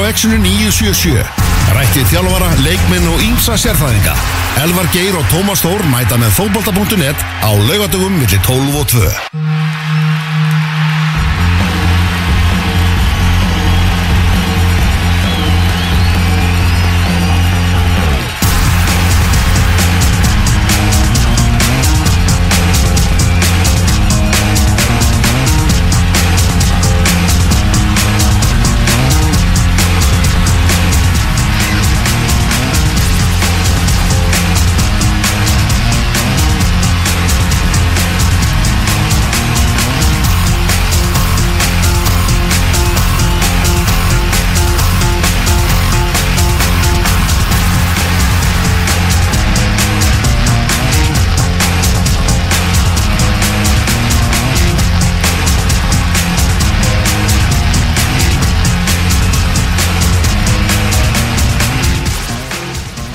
á Exxonu 977. Rættið þjálfara, leikminn og ímsa sérfræðinga. Elvar Geir og Tómas Þór mæta með fótbolta.net á laugadögum millir 12 og 2.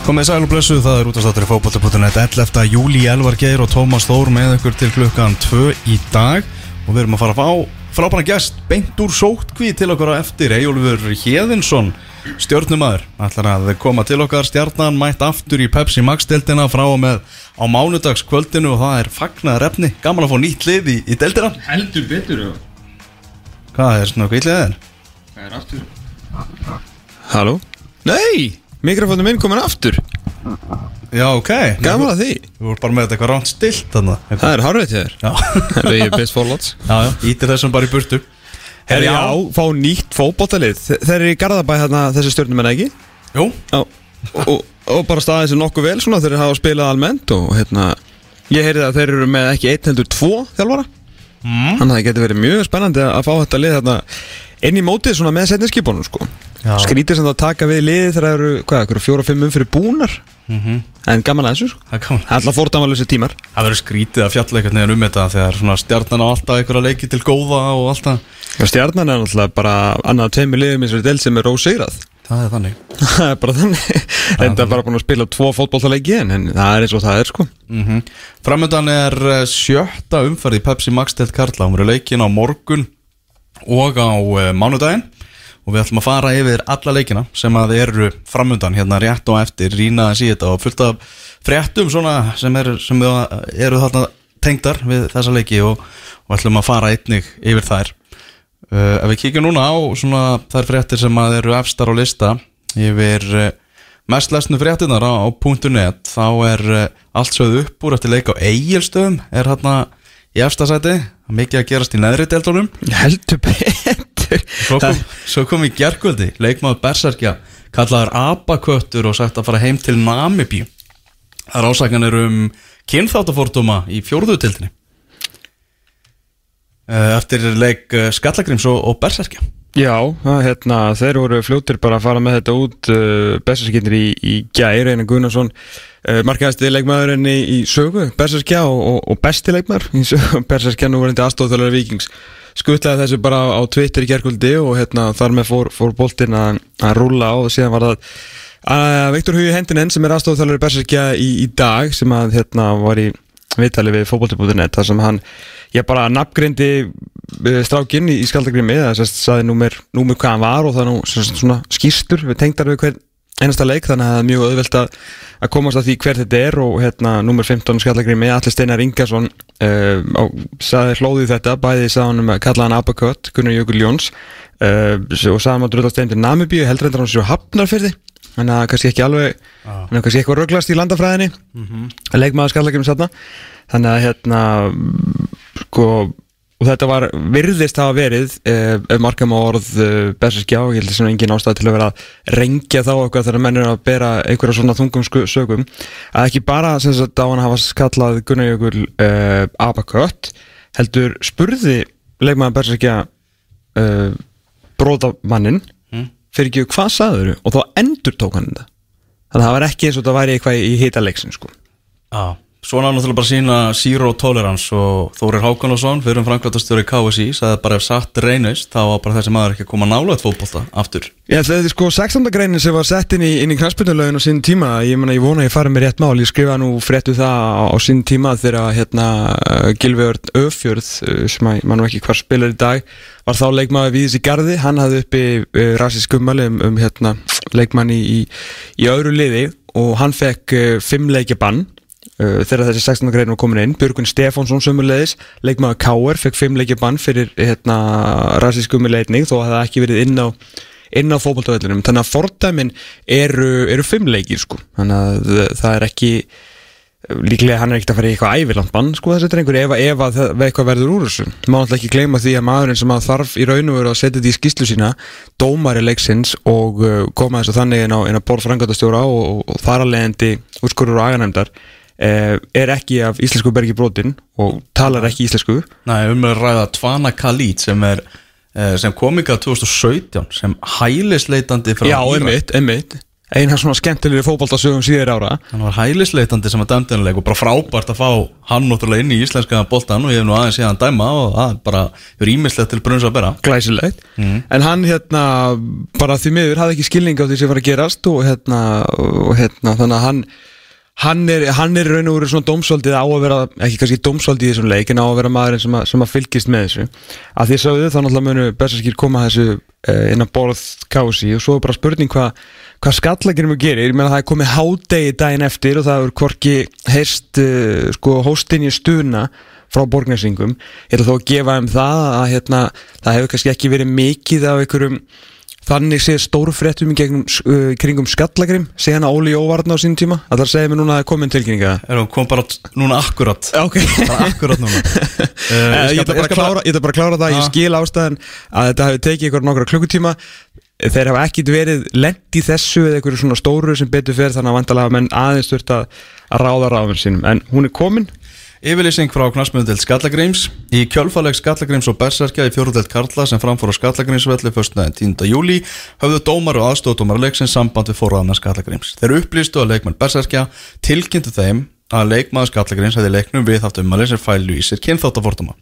Komið sæl og blessuð, það er útastáttur í fókbóta.net 11. júli, Elvar Geir og Tómas Þór með ykkur til klukkan 2 í dag og við erum að fara að fá frábæna gest beint úr sótkví til okkar á eftir Eyjólfur Hjeðinsson stjórnumæður, ætlar að koma til okkar stjarnan mætt aftur í Pepsi Max-deltina frá og með á mánudagskvöldinu og það er fagnaðar efni, gaman að fá nýtt lið í, í deltina Heldur betur Hvað er svona hvað illið þeir? það er aftur Halló? Nei, mikrofónu minn komin aftur? Já, ok. Gaman að því. Þú voru bara með þetta eitthvað ránt stilt þannig Það er hárveit hér Já, Það er best forláts já, já, ítir þessum bara í burtu. Herri já, fá nýtt fótbóltalið Þe- Þeir eru í Garðabæ hérna þessi stjórnum en ekki? Jú, Já. Og, og, bara staðið sér nokkuð vel svona þeir hafa spilað almennt og hérna Ég heyrði að þeir eru með ekki einn heldur tvo þjálfara. Mm. Þannig að það getur verið mjög spennandi að fá þetta lið hérna inn í mótið svona með setniskipunum sko. Já. Skrítið sem það að taka við liði þegar það eru, hvað, eitthvað fjóra-fimm umfyrir búnar? En gaman að þessu sko. Það kom Alla fórtamalösi tímar. Það verður skrítið að fjalla eitthvað neðan um þetta þegar stjarnan á alltaf einhverja leiki til góða og alltaf Já, Stjarnan er náttúrulega bara annað tveimur liðum eins og del sem er ósegrað Það er þannig. Það er bara þannig. Þetta er bara búin að spila tvo fótballtaleiki en, það er eins og það er sko. Mm -hmm. Framöndan er eh, sjötta umferð í Pepsi Max og á uh, mánudaginn. Og við ætlum að fara yfir alla leikina sem að eru framöndan hérna rétt og eftir rýna að síða þetta og fullt af fréttum svona sem, er, sem eru þarna tengdar við þessa leiki og, og ætlum að fara einnig yfir þær. Uh, Ef við kíkjum núna á svona þær fréttir sem að eru efstar á lista yfir uh, mest lesnu fréttinar á, á .net þá er uh, allt sögð upp úr eftir leik á eigilstöðum er hérna í efsta sæti mikið að gerast í neðri deltunum Heldur betur. Svo kom, svo kom í gerkvöldi leikmaður Berserkja kallaður Abaköttur og sagt að fara heim til Namibí Það er ásakanir um kynþáttafordóma í fjórðutildinni Eftir leik eh, Skallagrims og, og Berserkja Já, hérna, þeir voru fljóttir bara að fara með þetta út uh, Berserskindri í, í gæri Einar Gunnarsson uh, markaðasti leikmaðurinn í, í sögu Berserskja og, og, og besti leikmaður í sögu Berserskja nú var hindi aðstofþjóðlega vikings skutlaði þessu bara á Twitter í gerkvöldi og hérna, þar með fór, fór boltinn að að rúlla á og síðan var það uh, Viktor Hugi Hendinen sem er aðstofþjóðlega Berserskja í, í dag sem að hérna, var í viðtali við fótbolti.net þar sem hann, ég bara nafngrindi strákinn í, skaldagrimi það saði númer, númer hvað hann var og það er nú skýrstur við tengdar við hver einasta leik þannig að það er mjög auðvelt að, að komast að því hver þetta er og hérna númer 15 skaldagrimi Allir Steinar Ingarsson uh, á, saði hlóðið þetta bæði sagði hann um að kalla hann Abakött Gunnar Jökul Jóns uh, og sagði hann að drullast einn til Namibíu heldur endur hann sér hafnarfyrði þannig að kannski ekki alveg að kannski eitthvað rugglast í landafræðinni að leikmaður skallakjum satna þannig að hérna sko og þetta var virðist hafa verið eh, markam á orð eh, og ég held sem engin ástæð til að vera að rengja þá eitthvað þegar menn er að bera einhverja svona þungum sögum að ekki bara sem sagt á hann hafa skallað Gunnar Jökul eh, Abakött heldur spurði leikmaður Berserkja eh, bróðamannin fyrir ekki hvað sagður og þá endur tók hann þetta. Þannig að það var ekki eins og það væri eitthvað í hita leiksin sko. Já, Svona náttúrulega bara sína Zero Tolerance og Þórir Hákonarsson fyrir um framkvæmtastjóri KSI sagði bara ef satt reynist þá var bara þessi maður ekki að koma nálega fótbolta aftur Ég ætla þetta sko 16. greinin sem var sett inn í, í knarspundulögin á sín tíma ég, mena, ég vona ég fari með rétt mál, ég skrifa nú fréttu það á, sín tíma þegar hérna Gilvjörn Öfjörð uh, sem að mann ekki hvar spilar í dag var þá leikmaður við þessi gardi hann hafði uppi uh, rasísk ummali um, um hérna, leikmann í, í, í öðru liði og hann fekk uh, fimm leikja bann uh, þegar þessi 16. grein var komin inn Björgun Stefánsson sömulegis leikmaður Káer fekk fimm leikja bann fyrir hérna, rasísk umleitning þó að það ekki verið inn á á fókbaltavellunum, þannig að fordæmin eru, eru fimm leikir sko þannig að það er ekki líklega hann er ekkert að fara í eitthvað æviland bann sko þessi drengur ef, ef að það eitthvað verður úr þessu má alltaf ekki gleyma því að maðurinn sem að þarf í raun og veru að setja þetta í skýslu sína dómari leiksins og uh, koma þessu þannig inn á, á borð frangatastjóra og, og, og þar að leiðandi úrskurur og aganemdar er ekki af íslensku bergi brotin og talar ekki íslensku. Nei, um að ræða Tvana Khalid sem er eh, sem kom ykkar 2017 sem hælisleitandi frá Já, einmitt, einmitt. Eina svona skemmtilegri fótboltasögum síður ára. Hann var hælisleitandi sem að dæmdunleik og bara frábært að fá hann náttúrulega inn í íslenska boltan og ég hef nú aðeins séðan dæma og það er bara ímislegt til brunns að bera. Glæsilegt. En hann hérna bara því miður hafði ekki skilning á því sem var að gerast og hérna, og, hérna þannig að hann hann er, hann er raun og veru svona dómsvaldið á að vera, ekki kannski dómsvaldið í þessum leik en á að vera maðurinn sem að, sem að fylgist með þessu. Að því sögðu þá náttúrulega munu Berserkir koma þessu uh, inn á borð kási og svo er bara spurning hvað hva skallagirum við gerir, ég meina það er komið hádegi daginn eftir og það er hvorki heist uh, sko hóstinni stuna frá borgnesingum ég ætla þó að gefa um það að hérna, það hefur kannski ekki verið mikið af einhverjum þannig séð stóru fréttum í gegnum uh, kringum skallagrim, segja hana Óli Óvarn á sín tíma, að það segja mér núna að það er komin tilkynninga er hún kom bara núna akkurat? Ok. Bara akkurat núna. Uh, Ég ætla bara að klára, að klára það, ég Ah. skil ástæðan að þetta hefur tekið ykkur nokkra klukkutíma. Þeir hafa ekkit verið lent í þessu eða ykkur svona stóru sem betur fer þannig að vandalega menn aðeins þurft að, að ráða ráðum sínum. En hún er komin Yfirlýsing frá knastmjöndelt Skallagrims Í kjölfaleg Skallagrims og Berserkja í fjórudelt Karla sem framfór á Skallagrimsvelli fyrstnaðin 10. júli höfðu dómar og aðstofdómar leiksins samband við forraðana Skallagrims. Þeir upplýstu að leikmenn Berserkja tilkynntu þeim að leikmaður Skallagrims hefði leiknum við haft ummæli sem fælu í sér kynþáttafordóma.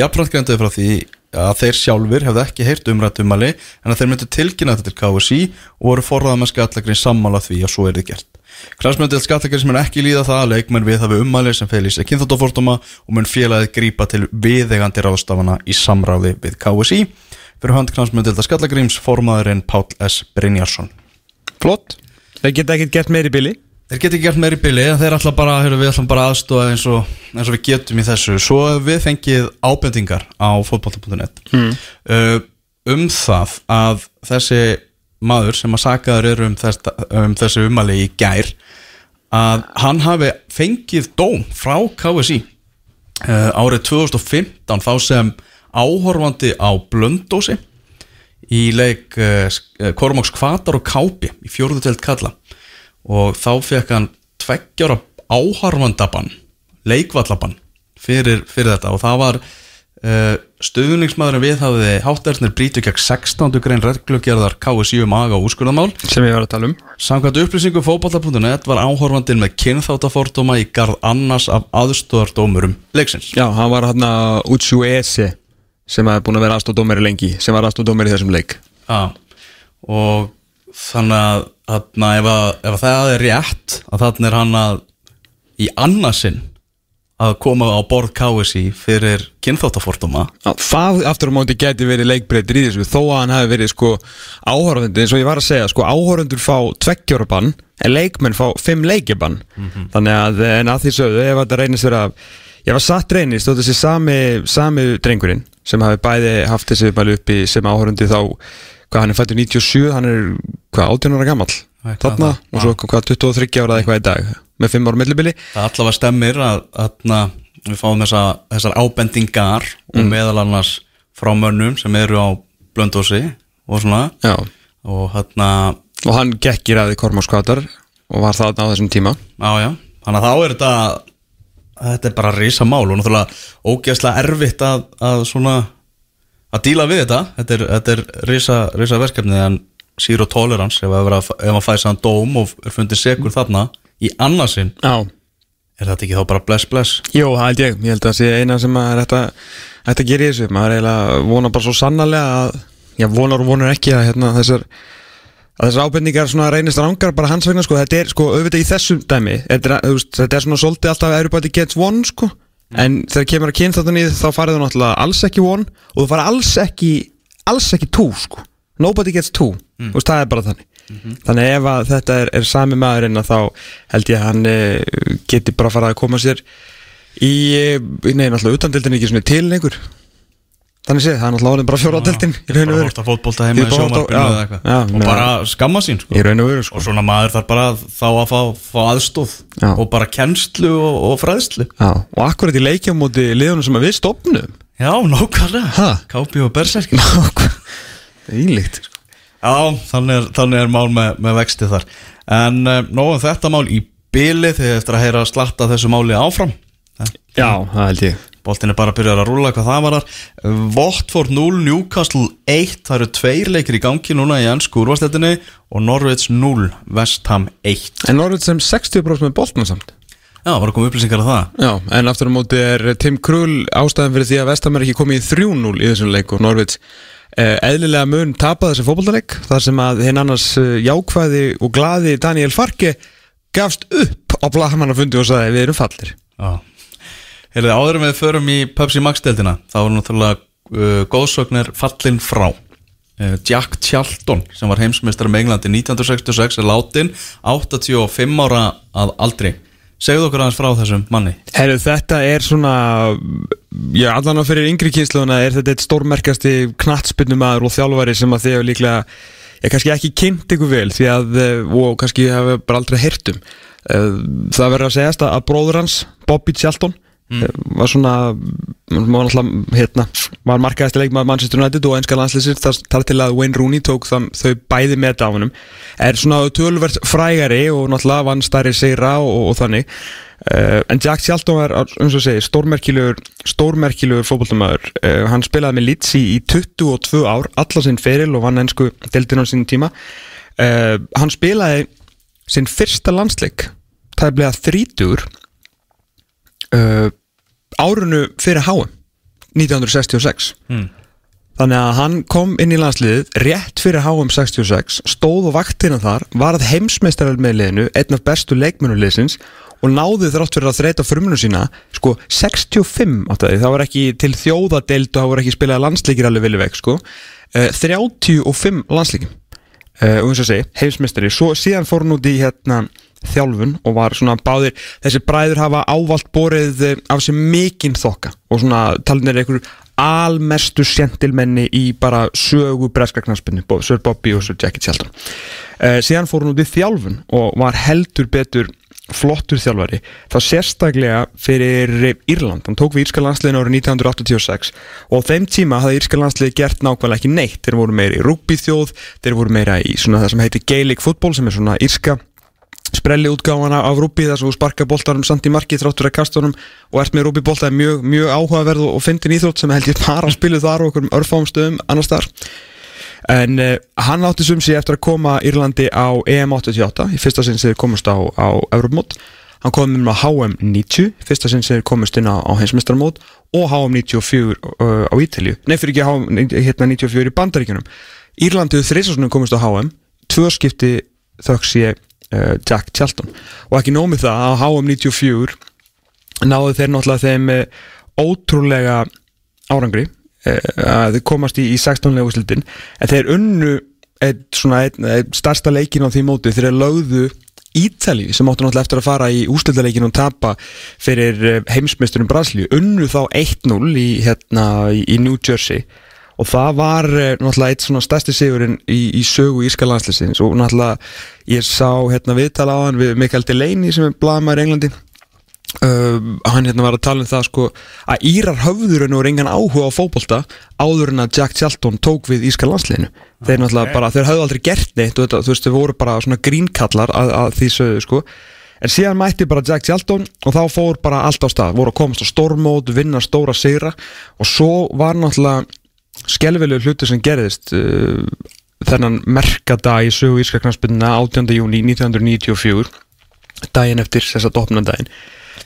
Jafnframt græntuði frá því að þeir sjálfur hefði ekki heyrt umrætt ummæli en að þeir myndu tilkynna þetta til KSI og voru forraðana Skallagrims sammála því að svo er þið gert. Kransmjöndil skattakers mun ekki líða það að leikmenn við hafi ummæli sem fel í sig kynþáttafordóma og mun félagið grípa til viðegandi ráðstafana í samráði við KSI. Fyrir hönd kransmjöndil skattakerims formaðurinn Páll S. Brynjarsson. Flott Þeir geta ekkert gert meiri bili Þeir geti ekki gert meiri bili en þeir ætla bara, heyrðu, við ætlum bara aðstofa eins og, eins og við getum í þessu. Svo við fengið ábendingar á fótbolta.net mm. um það að þessi maður sem að sakaður eru um, þess, um þessi umali í gær að hann hafi fengið dóm frá KSI uh, árið 2015 þá sem áhorfandi á Blöndósi í leik uh, Kormáks Kvatar og Kápi í fjórðu telt kalla og þá fekk hann tveggjára áhorfandabann leikvallabann fyrir, fyrir þetta. Og það var stöðuningsmaðurinn við hafiði hátterðnir brítu gegn 16. grein regluggerðar KSI um aga og úrskurðamál sem ég var að tala um Samkvæmt upplýsingu fótballta.net var áhorfandinn með kynþáttafordóma í garð annars af aðstóðardómurum leiksins. Já, hann var hann að Utsuese sem er búin að vera aðstofdómeri lengi sem var aðstofdómeri í þessum leik Já, og þannig að ef, að, ef að það er rétt að þannig er hann að í annarsinn að koma á borð KSI fyrir kynþáttafordóma. Já, það aftur á móti geti verið leikbreytir í þessu þó að hann hafi verið sko áhorfandi eins og ég var að segja sko áhorfandur fá tveggjórabann en leikmenn fá fimm leikjabann þannig að en að því sögðu ef þetta reynist vera ég var satt reynist og þessi sami, sami drengurinn sem hafi bæði haft þessi mælu uppi sem áhorfandi þá hvað hann er fættur 97 hann er hvað 18 ára Eitthvað þarna? og svo hvað 23 ára eitthvað í dag með 5 ára millibili. Það allavega stemmir að, að við fáum þessa, þessar ábendingar og meðal annars frá mönnum sem eru á blöndósi og svona. Já. og hérna, og hann gekk í ræði Kormáskvatar og var þarna á þessum tíma. Já já. Þannig að þá er þetta þetta er bara risa mál og náttúrulega ógeðslega erfitt að, að svona að díla við þetta. Þetta er, þetta er risa, risa verkefni en zero tolerance ef, að vera, ef maður fæði sann dóm og er fundið segur þarna í annarsinn Já, Er þetta ekki þá bara bless bless? Jó, það held ég, ég held að það sé eina sem að að gera í þessu. Maður eiginlega vonar bara svo sannarlega að já, vonar og vonar ekki að hérna, þessar að þessar svona reynist rángar bara hans vegna, sko, þetta er sko auðvitað í þessum dæmi, þetta er, þetta er svona svolítið alltaf everybody gets one, sko. En þegar kemur að kynna þetta nýð þá farið þú náttúrulega alls ekki one og þú farið alls ekki alls ekki two, sko. Nobody gets two, þú veist, það er bara þannig. Þannig ef að þetta er, er sami maðurinn að þá held ég að hann uh, geti bara farið að koma sér í, eh, nei, náttúrulega utandildin ekki svona til lengur. Þannig séð, það er náttúrulega orðin bara fjóraðildin og Bara horta fótbolta Ég heima í á- sjómarpinu já, já, Og bara skamma sín sko. Og veru sko. Og svona maður þarf bara þá að fá, fá aðstóð Já. Og bara kennslu og, og fræðslu. Og akkurat í leikjamóti liðunum sem við stopnum Já, nákvæmlega? Kápi og berserkir. Ílíkt sko. Já, þannig er, þannig er mál með, með vexti þar. En uh, nóðum þetta mál í byli Þegar eftir að heyra slatta þessu máli áfram. Já, það held ég. Boltin er bara að byrja að rúla hvað það var þar Votford 0, Newcastle 1 Það eru tveir leikir í gangi núna í ennsku úrvarsleitinni Og Norwich 0, West Ham 1 En Norvits sem 60% með boltna samt. Já, var að koma upplýsingar af það. Já, en aftur á móti er Tim Krul ástæðan fyrir því að Vestam er ekki komið í 3-0 í þessum leik og Norvits eh, eðlilega mun tapa þessi fótballtaleik þar sem að hinn annars eh, jákvæði og glaði Daniel Farke gafst upp á blagamannafundi og sagði við erum fallir Já. Heyrðu, áður en við förum í Pepsi Max-deldina þá var náttúrulega uh, góðsögnir fallin frá. Uh, Jack Charlton sem var heimsmeistar með Englandi 1966 er látin 85 ára að aldri Segðu okkur aðeins frá þessum manni. Herru, þetta er svona já, allan á fyrir yngri kynsluðuna er þetta eitt stórmerkasti knattspinnumæður og þjálfari sem að þið hefur líklega ég kannski ekki kynnt ykkur vel því að, eh, og kannski hefur bara aldrei heyrt um. Eh, það verður að segjast að bróður hans Bobby Charlton mm. var svona var, náttúrulega, hérna, var markaðasti leikmaður Manchester United og einska landslýsir þar, þar til að Wayne Rooney tók það, þau bæði með dáfunum er svona tölvert frægari og náttúrulega vann stærri segra og, og þannig. Uh, en Jack Charlton var eins og segi stórmerkilegur, stórmerkilegur fótbollumæður uh, hann spilaði með Litsi í 22 ár alla sinn feril og vann ennsku deildin á sín tíma. Uh, hann spilaði sinn fyrsta landsleik tæflega þrítur uh, árunu fyrir HM 1966 Mm. þannig að hann kom inn í landsliðið rétt fyrir HM 66 stóð og vaktina þar, varð heimsmeistaral með liðinu, einn af bestu leikmennuliðsins og náði þrátt fyrir að þreita frumunu sína, sko 65 áttaði, það var ekki til þjóðadeild og það var ekki spilað landsleikir alveg vilja veg sko, uh, 35 landsleikim uh, og eins og segi, heimsmeistari. Svo síðan fór hann út í hérna þjálfun og var svona báðir þessi bræður hafa ávalt borið eh, af sér mikinn þokka og svona talin er einhver almestu sentilmenni í bara sögu breska knaspinni, Sir Bobby og Sir Jackie Charlton uh, síðan fór hann út í þjálfun og var heldur betur flottur þjálfari þá sérstaklega fyrir Írland, hann tók við Írska landsliðin árið 1986 og þeim tíma hafði Írska landsliði gert nákvæmlega ekki neitt. Þeir voru meira í rugbyþjóð, þeir voru meira í svona það sem heitir Gaelic football sem er svona írska sprelli útgáfana af rúbi þar sem þú sparka boltarum samt í marki þráttur að kastunum og ert með rúbi bolta er mjög, mjög áhugaverð og fyndin íþrótt sem held ég bara að spilu þar og okkur um örfáum stöðum annars þar en uh, hann átti sum sig eftir að koma Írlandi á EM 88 í fyrsta sinn sem þeir komast á, á Evropamót hann kom um á HM 90 fyrsta sinn sem þeir komast inn á, á heimsmeistarmót og HM 94 uh, á Ítalju nei fyrir ekki HM hérna 94 í Bandaríkjunum. Írlandi þrísasunum komast á HM tvö skipti þöks ég uh, Jack Charlton. Og ekki nómið það að HM 94 náðu þeir náttúrulega þeim uh, ótrúlega árangri uh, að þeir komast í, í 16 lega úrslitin. En þeir unnu eitt, svona, eitt, eitt starsta leikin á því móti. Þeir lögðu Ítali sem áttu náttúrulega eftir að fara í úrslitaleikin og tapa fyrir heimsmeisturum Brasilíu unnu þá 1-0 í, hérna, í New Jersey og það var uh, náttúrulega eitt svona stærsti sigurinn í, í sögu Írska landslisins og náttúrulega ég sá hérna viðtala á hann við Mikael Delaney sem er blaðmæður í Englandi. Uh, hann hérna var að tala um það sko að Írar höfðurinn og engan áhuga á fótbolta áður en að Jack Charlton tók við Írska landsliðinu. Þeir náttúrulega bara, þeir höfðu aldrei gert neitt þetta, þú veist, þeir voru bara svona grínkallar að, að því sögðu sko. En síðan mætti bara Jack Charlton og þá fór bara allt á stað, voru að komast á stormót vinna stóra sigra. Og svo var náttúrulega skelvilegu hluti sem gerðist uh, þennan merkadag í sögu Írska knarspinna 18. júni 1994 daginn eftir þess að opna daginn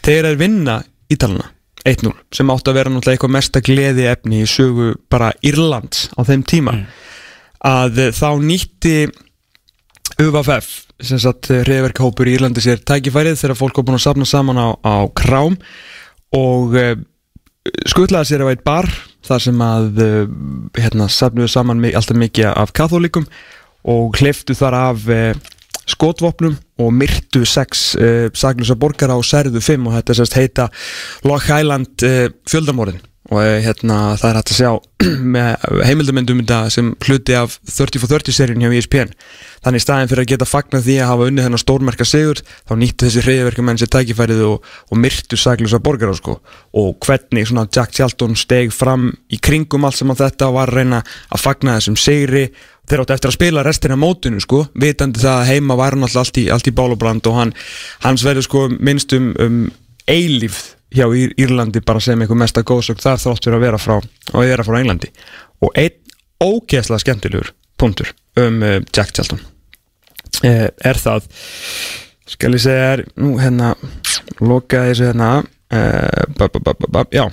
þegar þeir vinna Ítalana 1-0 sem átti að vera náttúrulega eitthvað mesta gleði efni í sögu bara Írlands á þeim tíma að eh, þá nýtti UFF sem sagt reyðverkahópur í Írlandi sér tækifærið þegar fólk var búin að safna saman á, á krám og uh, skutlaði sér á eitt bar þar sem að uh, hérna, safnuðu saman alltaf mikið af kathólikum og hliftu þar af uh, skotvopnum og myrtu sex uh, saklusa borgara og særðu fimm og þetta sérst heita Loch Highland uh, fjöldamorðin og uh, hérna það er hægt að sjá með heimildamöndum sem hluti af 30 for 30 seríun hjá ESPN þannig staðin fyrir að geta fagnað því að hafa unnið þennan stórmerka sigur þá nýttu þessi hreyðverkamenn sér tækifærið og, og myrtu saklusa borgara sko. og hvernig svona Jack Charlton steg fram í kringum allt sem að þetta og var að reyna að fagna þessum sigri þeir áttu eftir að spila restina mótinu sko, vitandi það að heima var hann alltaf allt í, í bálabrand og hann, hans verður sko minnst um, um eilífð hjá Ír Írlandi bara sem einhver mesta góðsögn þar þáttur að vera frá og vera frá Englandi. Og einn ógeðslega skemmtilegur punktur um uh, Jack Charlton uh, er það skal ég segja er nú hérna lokaði þessu hérna uh, bab, bab, bab, bab, já.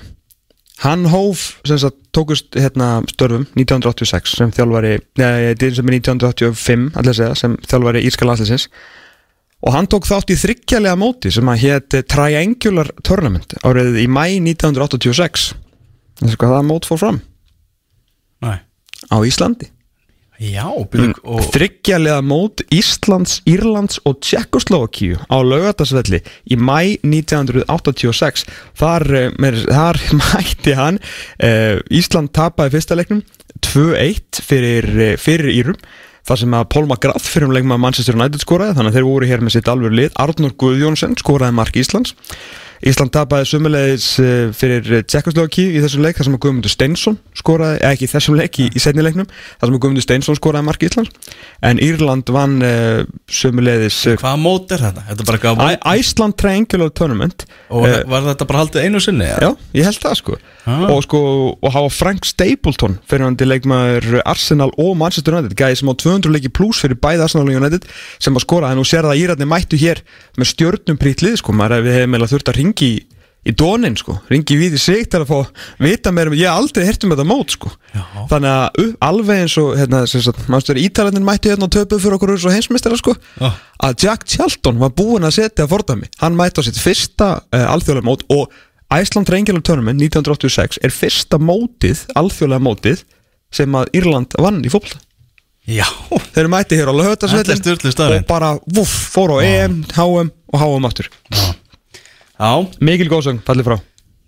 Hann hóf, sem sagt, tókust hérna störfum 1986 sem þjálfari, neða, sem er 1985 allir segja, sem þjálfari Írska landsleisins og hann tók þátt í þryggjalega móti sem að hétt Triangular Tournament árið í mæ 1986 þessu hvað það mót fór fram? Nei. Á Íslandi. Já, byrju, og þryggjalega mót Íslands, Írlands og Tjekkoslovakíu á laugardagsvelli í mæ 1986 þar, eh, með, þar mætti hann uh, Ísland tapaði fyrsta leiknum 2-1 fyrir, eh, fyrir Írum þar sem að Paul McGrath fyrir um leikma Manchester United skoraði þannig að þeir voru hér með sitt alveg lið. Arnur Guðjónsson skoraði mark Íslands Ísland tapaði sumulegis fyrir Tjekkoslovaki í þessum leik þar sem að Guðmundur Steinsson skoraði, eða ekki í þessum leik í, í setni leiknum þar sem að Guðmundur Steinsson skoraði mark Íslands en Írland vann uh, sumulegis hvaða mót er þetta? Þetta er bara eitthvað Æ- Iceland Triangular Tournament Og Eh, var þetta bara haldið einu sinni? Já, ég held það sko Ah. og sko, og hafa Frank Stapleton fyrir hann til leikmaður Arsenal og Manchester United gæði sem á 200 leiki pluss fyrir bæði Arsenal og United sem að skora, en nú sér það að Írarnir mættu hér með stjörnum prítlið sko, maður ringi í, í dónin sko, ringi við í sig til að fá vita meira, um- ég hef aldrei hert um þetta mót sko, Já. þannig að uh, alveg eins og, hérna, sem sagt, mannstur Ítalarnir mættu hérna og töpuð fyrir okkur og heimsmeistara sko, Já. að Jack Charlton var búinn að setja að fordæmi. Hann mætti á sitt fyrsta uh, alþjóðlega mót og Iceland Triangular Tournament 1986 er fyrsta mótið alþjóðlega mótið sem að Írland vann í fólk Já, þeir mætti hér á staðreynd. og bara vuff, fór á EM, HM og HM aftur. Já, mikil góðsögn, fallið frá.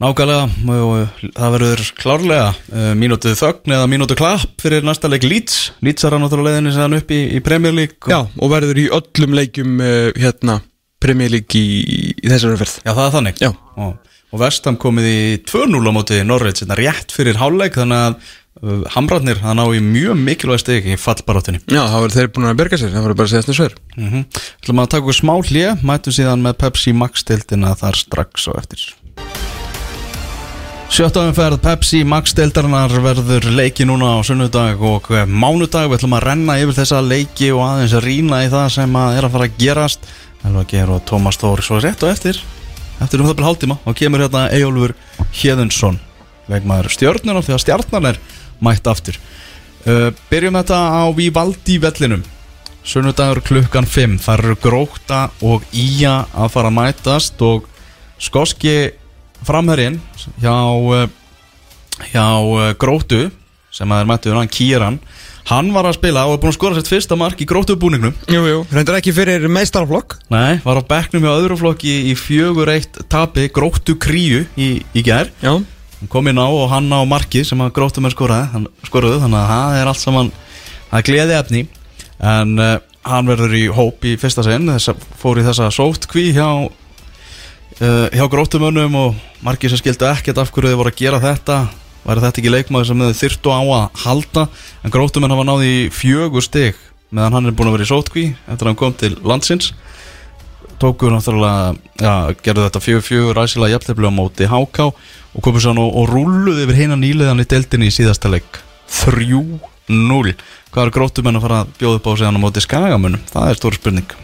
Nákvæmlega og það verður klárlega uh, mínútið þögn eða mínútið klapp fyrir næsta leik Leeds. Leeds er hann náttúrulega leiðinni sem hann upp í, í Premier League. Já, og verður í öllum leikjum uh, hérna, Premier League í, í þessari umferð. Já, það er þannig. Já. og, og Vestam komið í 2-0 á móti Norveits, þetta rétt fyrir hálfleik þannig að uh, Hamrarnir það ná í mjög mikilvæg steg í fallbarátunni já, þá verður þeir búin að berga sér, það verður bara að segja þessum sver. Mm -hmm. ætlum að taka okkur smá hlje mætum síðan með Pepsi Max-deildina þar strax og eftir. Sjöttaumferð Pepsi Max-deildarinnar verður leiki núna á sunnudag og mánudag. Við ætlum að renna yfir þessa leiki og aðeins að rýna í það sem að er að fara að gerast. Elva Geir og Tómas Þór svo rétt og eftir. Eftir um það byrja hálftíma og kemur hérna Eyjólfur Hjeðunsson vegmaður stjörnuna því að stjarnan er mætt aftur. Uh, Byrjum þetta á Vivaldi vellinum. Sunnudagur klukkan 5 þar eru gróta og ía að fara að mætast og skoski framherinn hjá, eh, hjá eh, grótu sem að er mættuður hann Kieran hann var að spila og er búin að skora sitt fyrsta mark í grótu búningnum Jú, jú, reyndar ekki fyrir meistarflokk Nei, var á bekknum hjá öðru flokki í fjögur eitt tapi grótu kríu í, í gær. Já, hann kom inn á og hann á markið sem að grótum er skoraði. Hann, skoraði þannig að það er allt saman er gleði efni. En uh, hann verður í hóp í fyrsta sinn. Þess að fór í þessa sótkví hjá uh, hjá grótumönnum og margir sem skildu ekkert af hverju þið voru að gera þetta. Væri þetta ekki leikmaður sem þau þyrftu á að halda? En grótumenn hafa náði fjögur stig meðan hann er búin að vera í sótkví eftir að hann kom til landsins tóku náttúrulega, já, gerðu þetta fjögur fjögur ræsilega jafntefli á móti HK og komið svo og, rúluði yfir hina nýliðan í deildinni í síðasta leik. 3-0 hvað er grótumenn að fara að bjóða upp á sig á móti skagamunum, það er stór spurning.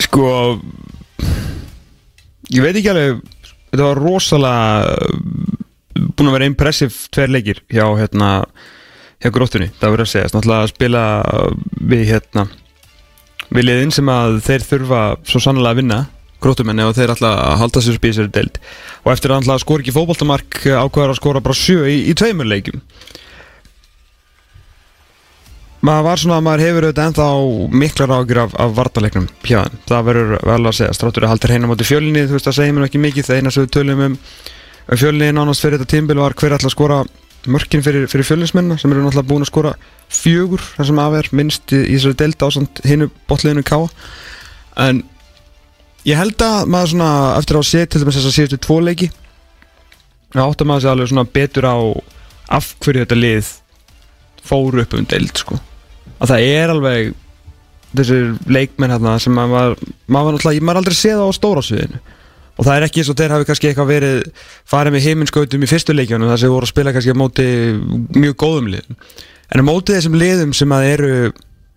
Sko ég veit ekki alveg þetta var rosalega búin að vera impressiv tveir leikir hjá hérna hjá gróttunni, það verður að segja. Náttúrulega að spila við hérna við liðin sem að þeir þurfa svo sannlega að vinna gróttumenni og þeir ætla að halda sér spísir deild. Og eftir að hann skor ekki fótboltamark ákveðar að skora bara sjö í, í tveimur leikum maður var svona að maður hefur auðvitað ennþá miklar ágjur af, af vartalegnum hjá þeim, það verður vel að segja. Stráttur að halda hreina móti fjölinni, þú veist það segir mér ekki mikið. Það eina sem við tölum um fjölinni nánast fyrir þetta tímbil var hver að skora mörkin fyrir, fyrir fjölinsmenna sem eru náttúrulega búin að skora fjögur þar sem af er minnst í, þessari delta ásand hinnu botliðinu káa en ég held að maður svona eftir að sé til dæmis þess að síðustu tvo leiki áttum maður sér alveg svona betur á af hverju þetta lið fóru upp um deild sko. Að það er alveg þessir leikmenn hérna sem maður maður náttúrulega, maður aldrei séð á stóra sviðinu og það er ekki eins og þeir hafi kannski eitthvað verið farið með heiminskautum í fyrstu leikjónu þar sem voru að spila kannski á móti mjög góðum liðum. En á móti þessum liðum sem að eru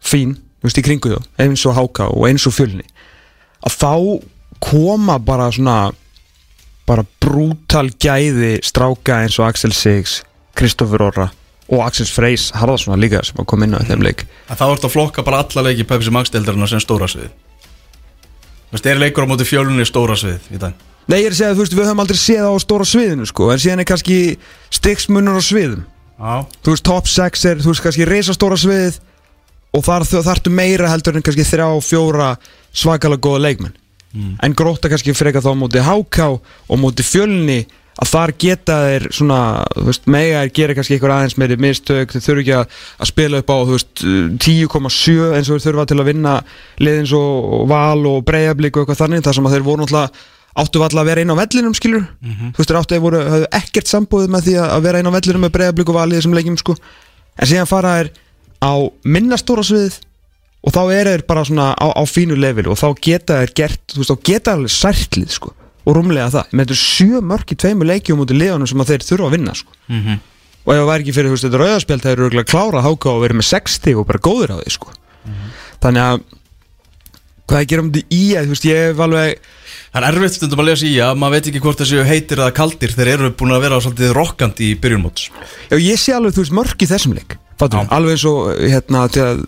fín, þú veist, í kringu þó eins og háka og eins og fjölni að þá koma bara svona bara brútal gæði stráka eins og Axel Sigs Kristoffer Orra og Axel Freys Harðarsson líka sem kom inn á þeim leik. En þá ertu að flokka bara alla leiki Pepsi Max deildarinnar sem stóra svið Veist, er leikur á móti fjölunni stóra svið í dag? Nei, ég er að segja, þú veist, við höfum aldrei séð á stóra sviðinu sko, en síðan er kannski stiksmunur á sviðum. Já, Þú veist, top 6 er, þú veist, kannski reisastóra sviðið og þar þarftu meira heldur en kannski þrjá, fjóra svakalega góða leikmenn. En gróta kannski freka þá móti háká og móti fjölni að þar geta þeir svona, þú veist, mega þeir gera kannski eitthvað aðeins meiri mistök, þeir þurfu ekki að, að spila upp á, þú veist, 10,7 eins og þeir þurfa til að vinna liðins og val og breyjablík og eitthvað þannig, þar sem að þeir voru náttúrulega áttu valla að vera inn á vellinum, skilur þú veist, þeir áttu að voru, höfðu ekkert sambúðið með því að vera inn á vellinum með breyjablík og val í þessum leikjum, sko, en síðan fara þeir á minnastóra sviðið og þá er þeir bara svona á, á fínu level og rúmlega það, með þetta sjö mörk í tveimu leikjum út í liðanum sem þeir þurfa að vinna sko. og ef það væri ekki fyrir veist, þetta rauðarspjald þeir eru örugglega klára að háka og verið með 60 og bara góðir á því sko. þannig að hvað ég gera um þetta í að veist, ég hef alveg það er erfitt stundum að lesa í að maður veit ekki hvort þessu heitir eða kaldir. Þeir eru búin að vera svolítið rokkandi í byrjunmóts já, ég sé alveg, þú veist, mörk í þessum leik alveg eins og hérna, til að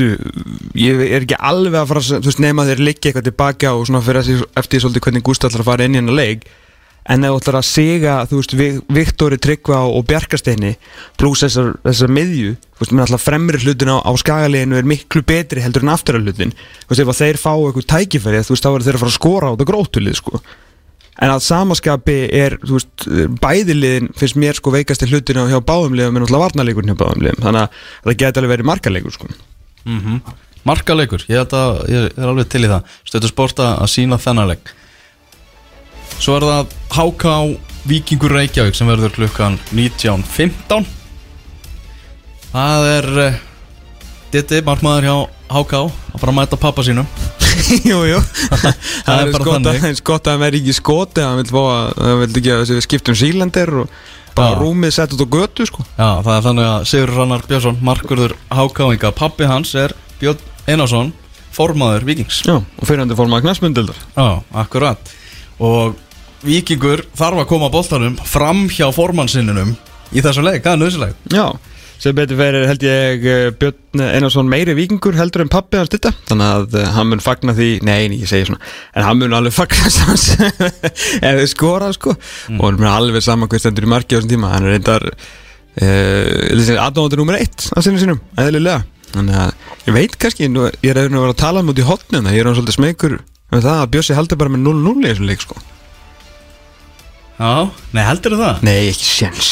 gróttu ég er ekki alveg að fara að þú veist, nema þeir liggja eitthvað tilbaka og svona fyrir að eftir svolítið hvernig Gústa ætlar að fara inn í hennar leik en þú ætlar að siga, þú veist, Vi- Viktori Tryggva og, Bjarkasteini pluss þessar, þessar miðju þú veist, mér ætla fremri hlutin á, á skagaleginu er miklu betri heldur en aftara hlutin þú veist, ef að þeir fá eitthvað tækifæri þú veist, þá er þeir að fara að skora á þetta grótulið sko. en að samaskapi er þú veist, bæðiliðin finnst mér sko veikasti hlutin á hjá báðum liðum en náttúrulega varnarleikurinn hjá báðum liðum þannig að það geti alveg verið markaleikur sko. Markaleikur, ég, þetta, ég er alveg til í það. Stötu sport að að sína þennan leik. Svo er það HK Víkingur Reykjavík sem verður klukkan 19.15 Það er uh, Ditti, markmaður hjá HK að fara að mæta pappa sínum. Jú, jú. Það er er bara skott að, þannig. eins gott að hann verði ekki fá að, hann vil ekki að við skiptum sílendir og bara Já. rúmið sett út á götu sko. Já, það er þannig að Sigur Rannar Björnsson markurður HK-inga, pappi hans er Björn Einarsson, formaður Víkings. Já, og fyrirhandi fórma að knæsmundildar Já, akkurat. Og Víkingur þarf að koma boltanum fram hjá formannsinnunum í þessu leik, það er nöðsileg Já, sem betur fyrir held ég eh, Björn Einarsson meiri vikingur heldur en pappi hans þetta Þannig að uh, hann mun fagna því, nei, nei, ég segi svona. En hann mun alveg fagna ef þið skora sko. Og hann mun alveg saman hvað stendur í marki á þessum tíma. Hann er reyndar uh, aðdóndur nummer eitt á sinni sínum, eðlilega. Þannig að ég veit kannski, nú, ég er að vera að tala um út í hotnum Það ég er hann svolítið smekur með það að Bjössi heldur bara með 0-0 í þessum leik sko Já, nei heldur það? Nei, ekki séns.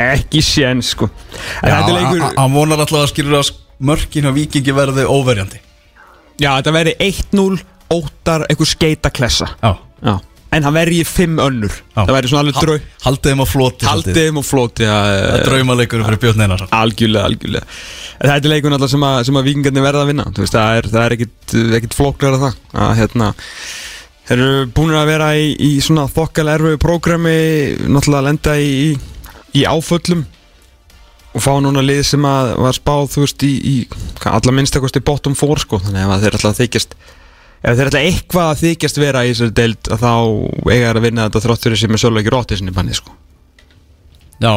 Ekki séns sko. En þetta er leikur hann vonar alltaf að skilur að mörkin á Víkingi verði óverjandi. Já, þetta verði 1-0 óttar eitthvað skeittaklessa Já, Já. En hann verði í 5 önnur. Já. Það verði svona alveg drau Haldið þeim á floti Haldið þeim og flóti Það er ja, draumaleikur fyrir Björn Einarsson. Algjörlega, algjörlega. En Þetta er leikun alltaf sem að, sem að vikingarnir verða að vinna. Þú veist, það er, það er ekkit, ekkit flóklar að það. Að, hérna, Þeir eru búinir að vera í, í svona þokkal erfiðu prógrami Náttúrulega að lenda í, í, í áföllum Og fá núna lið sem að var spáð, þú veist, í, í hvað, alla minnstakosti bottom 4 sko Þannig að þeir alltaf þykjast ef þeir ætla eitthvað að þykjast vera í þessari deild þá eiga þeir að vinna þetta þrótt fyrir sem er svolítið ekki róttið sinni banni sko. Já,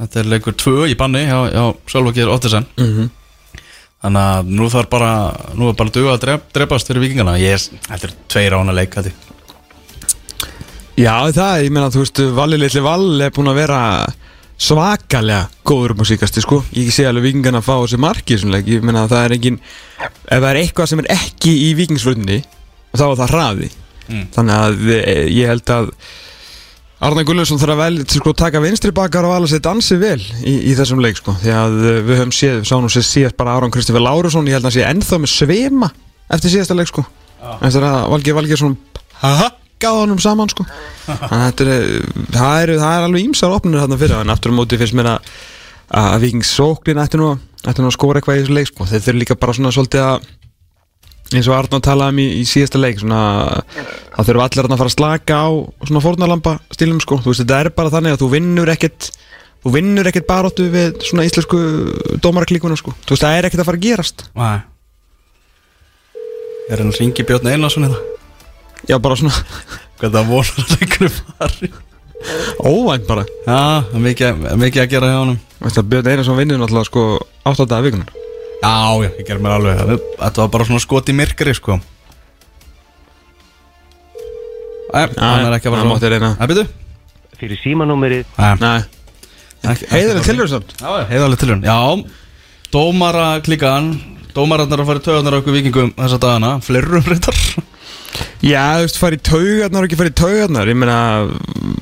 þetta er leikur tvö í banni hjá, hjá Sölvakir Ottesen Mhm. Þannig að nú þarf bara Nú er bara duga að drep, drepast fyrir vikingana Ég er, þetta er tveir ána leik hætti. Já það, ég meina þú veist Valli litli Vall er búin að vera svakalega góður um að síkasti sko ég sé alveg vikingarna að fá þessi þessum leik. ég meina það er engin ef það er eitthvað sem er ekki í vikingsvörðinni þá er það hraði Mm. þannig að eh, ég held að Arna Gullarsson þarf að vel sko, taka vinstri bakar og alveg sér dansi vel í, í þessum leik sko. Því að eh, við höfum séð, við sáum sér síðast bara Aron Kristoffer Lárusson, ég held að hann sé ennþá með svema eftir síðasta leik sko. Eftir að Valgeir Valgeir svona gáða honum saman sko. Þannig að þetta er, eh, það er, það er alveg ímsar opnir þarna fyrir en aftur á móti finnst mér að að vikingssóknin ætti nú, að- nú að skora eitthvað í þessu leik sko. þeir þurfa líka bara svona svolítið að eins og Arnóð talaði um í, í síðasta leik svona, þá þurfa allir að fara að slaka á svona fórnarlampa stílum sko. þú veist þetta er bara þannig að þú vinnur ekkert þú vinnur ekkert baróttu við svona íslensku dómaraklíkuna sko. þú veist það er ekkert að fara að gerast. Nei. Er hann ringi Björn Einarsson í það? já bara svona. Hvað það vonar að leikunum fari? Óvænt bara. Já, það mikið, mikið að gera hjá að Björn Einarsson vinnur náttúrulega sko 8 dagar vikunar Já, já, ég ger mér alveg það. Þetta var bara svona skot í myrkri, sko. Æ, hann er ekki að hann fara mátti reyna. Æ, byrju fyrir símanúmerið. Nei, heiðarlega tilhörð samt. Já, heiðarlega tilhörn Já, dómara klíkan Dómararnar að fara í taugarnar á okkur vikingum þessa dagana. Flerum reyndar Já, þú veist, fara í taugarnar og ekki fara í taugarnar. Ég meina,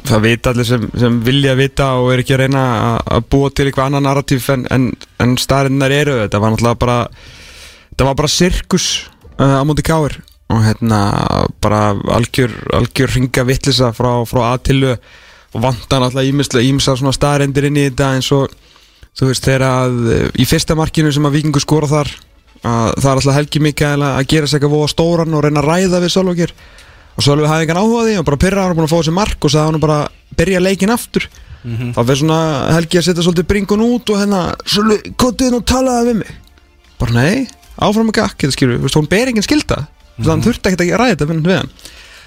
það vita allir sem, sem vilja vita og er ekki að reyna að- búa til eitthvað annan narratíf en, en, en staðrinnar eru Þetta. Var náttúrulega bara Þetta var bara sirkus uh, á móti káir og hérna bara algjör, algjör ringa vittlisa frá, frá aðtilu og vantar náttúrulega ímislega ímsa svona staðrendir inn í þetta eins og þú veist þegar að eh, í fyrsta markinu sem að vikingu skora þar að það er alltaf Helgi Mikael að að gera sér eitthvað stóran og reyna að ræða við Sölvokir og Sölvi hafði engan áhuga því og bara pyrra hann og búin að fá þessi mark og sagði hann bara byrja leikin aftur. Þá fyrir svona Helgi að setja svolítið bringun út og hérna Sölvi, kotið nú talaði við mig. Bara nei, áfram með gakk þetta skilur, hún ber engin skilda mm -hmm. hann þurfti ekkert að ræða þetta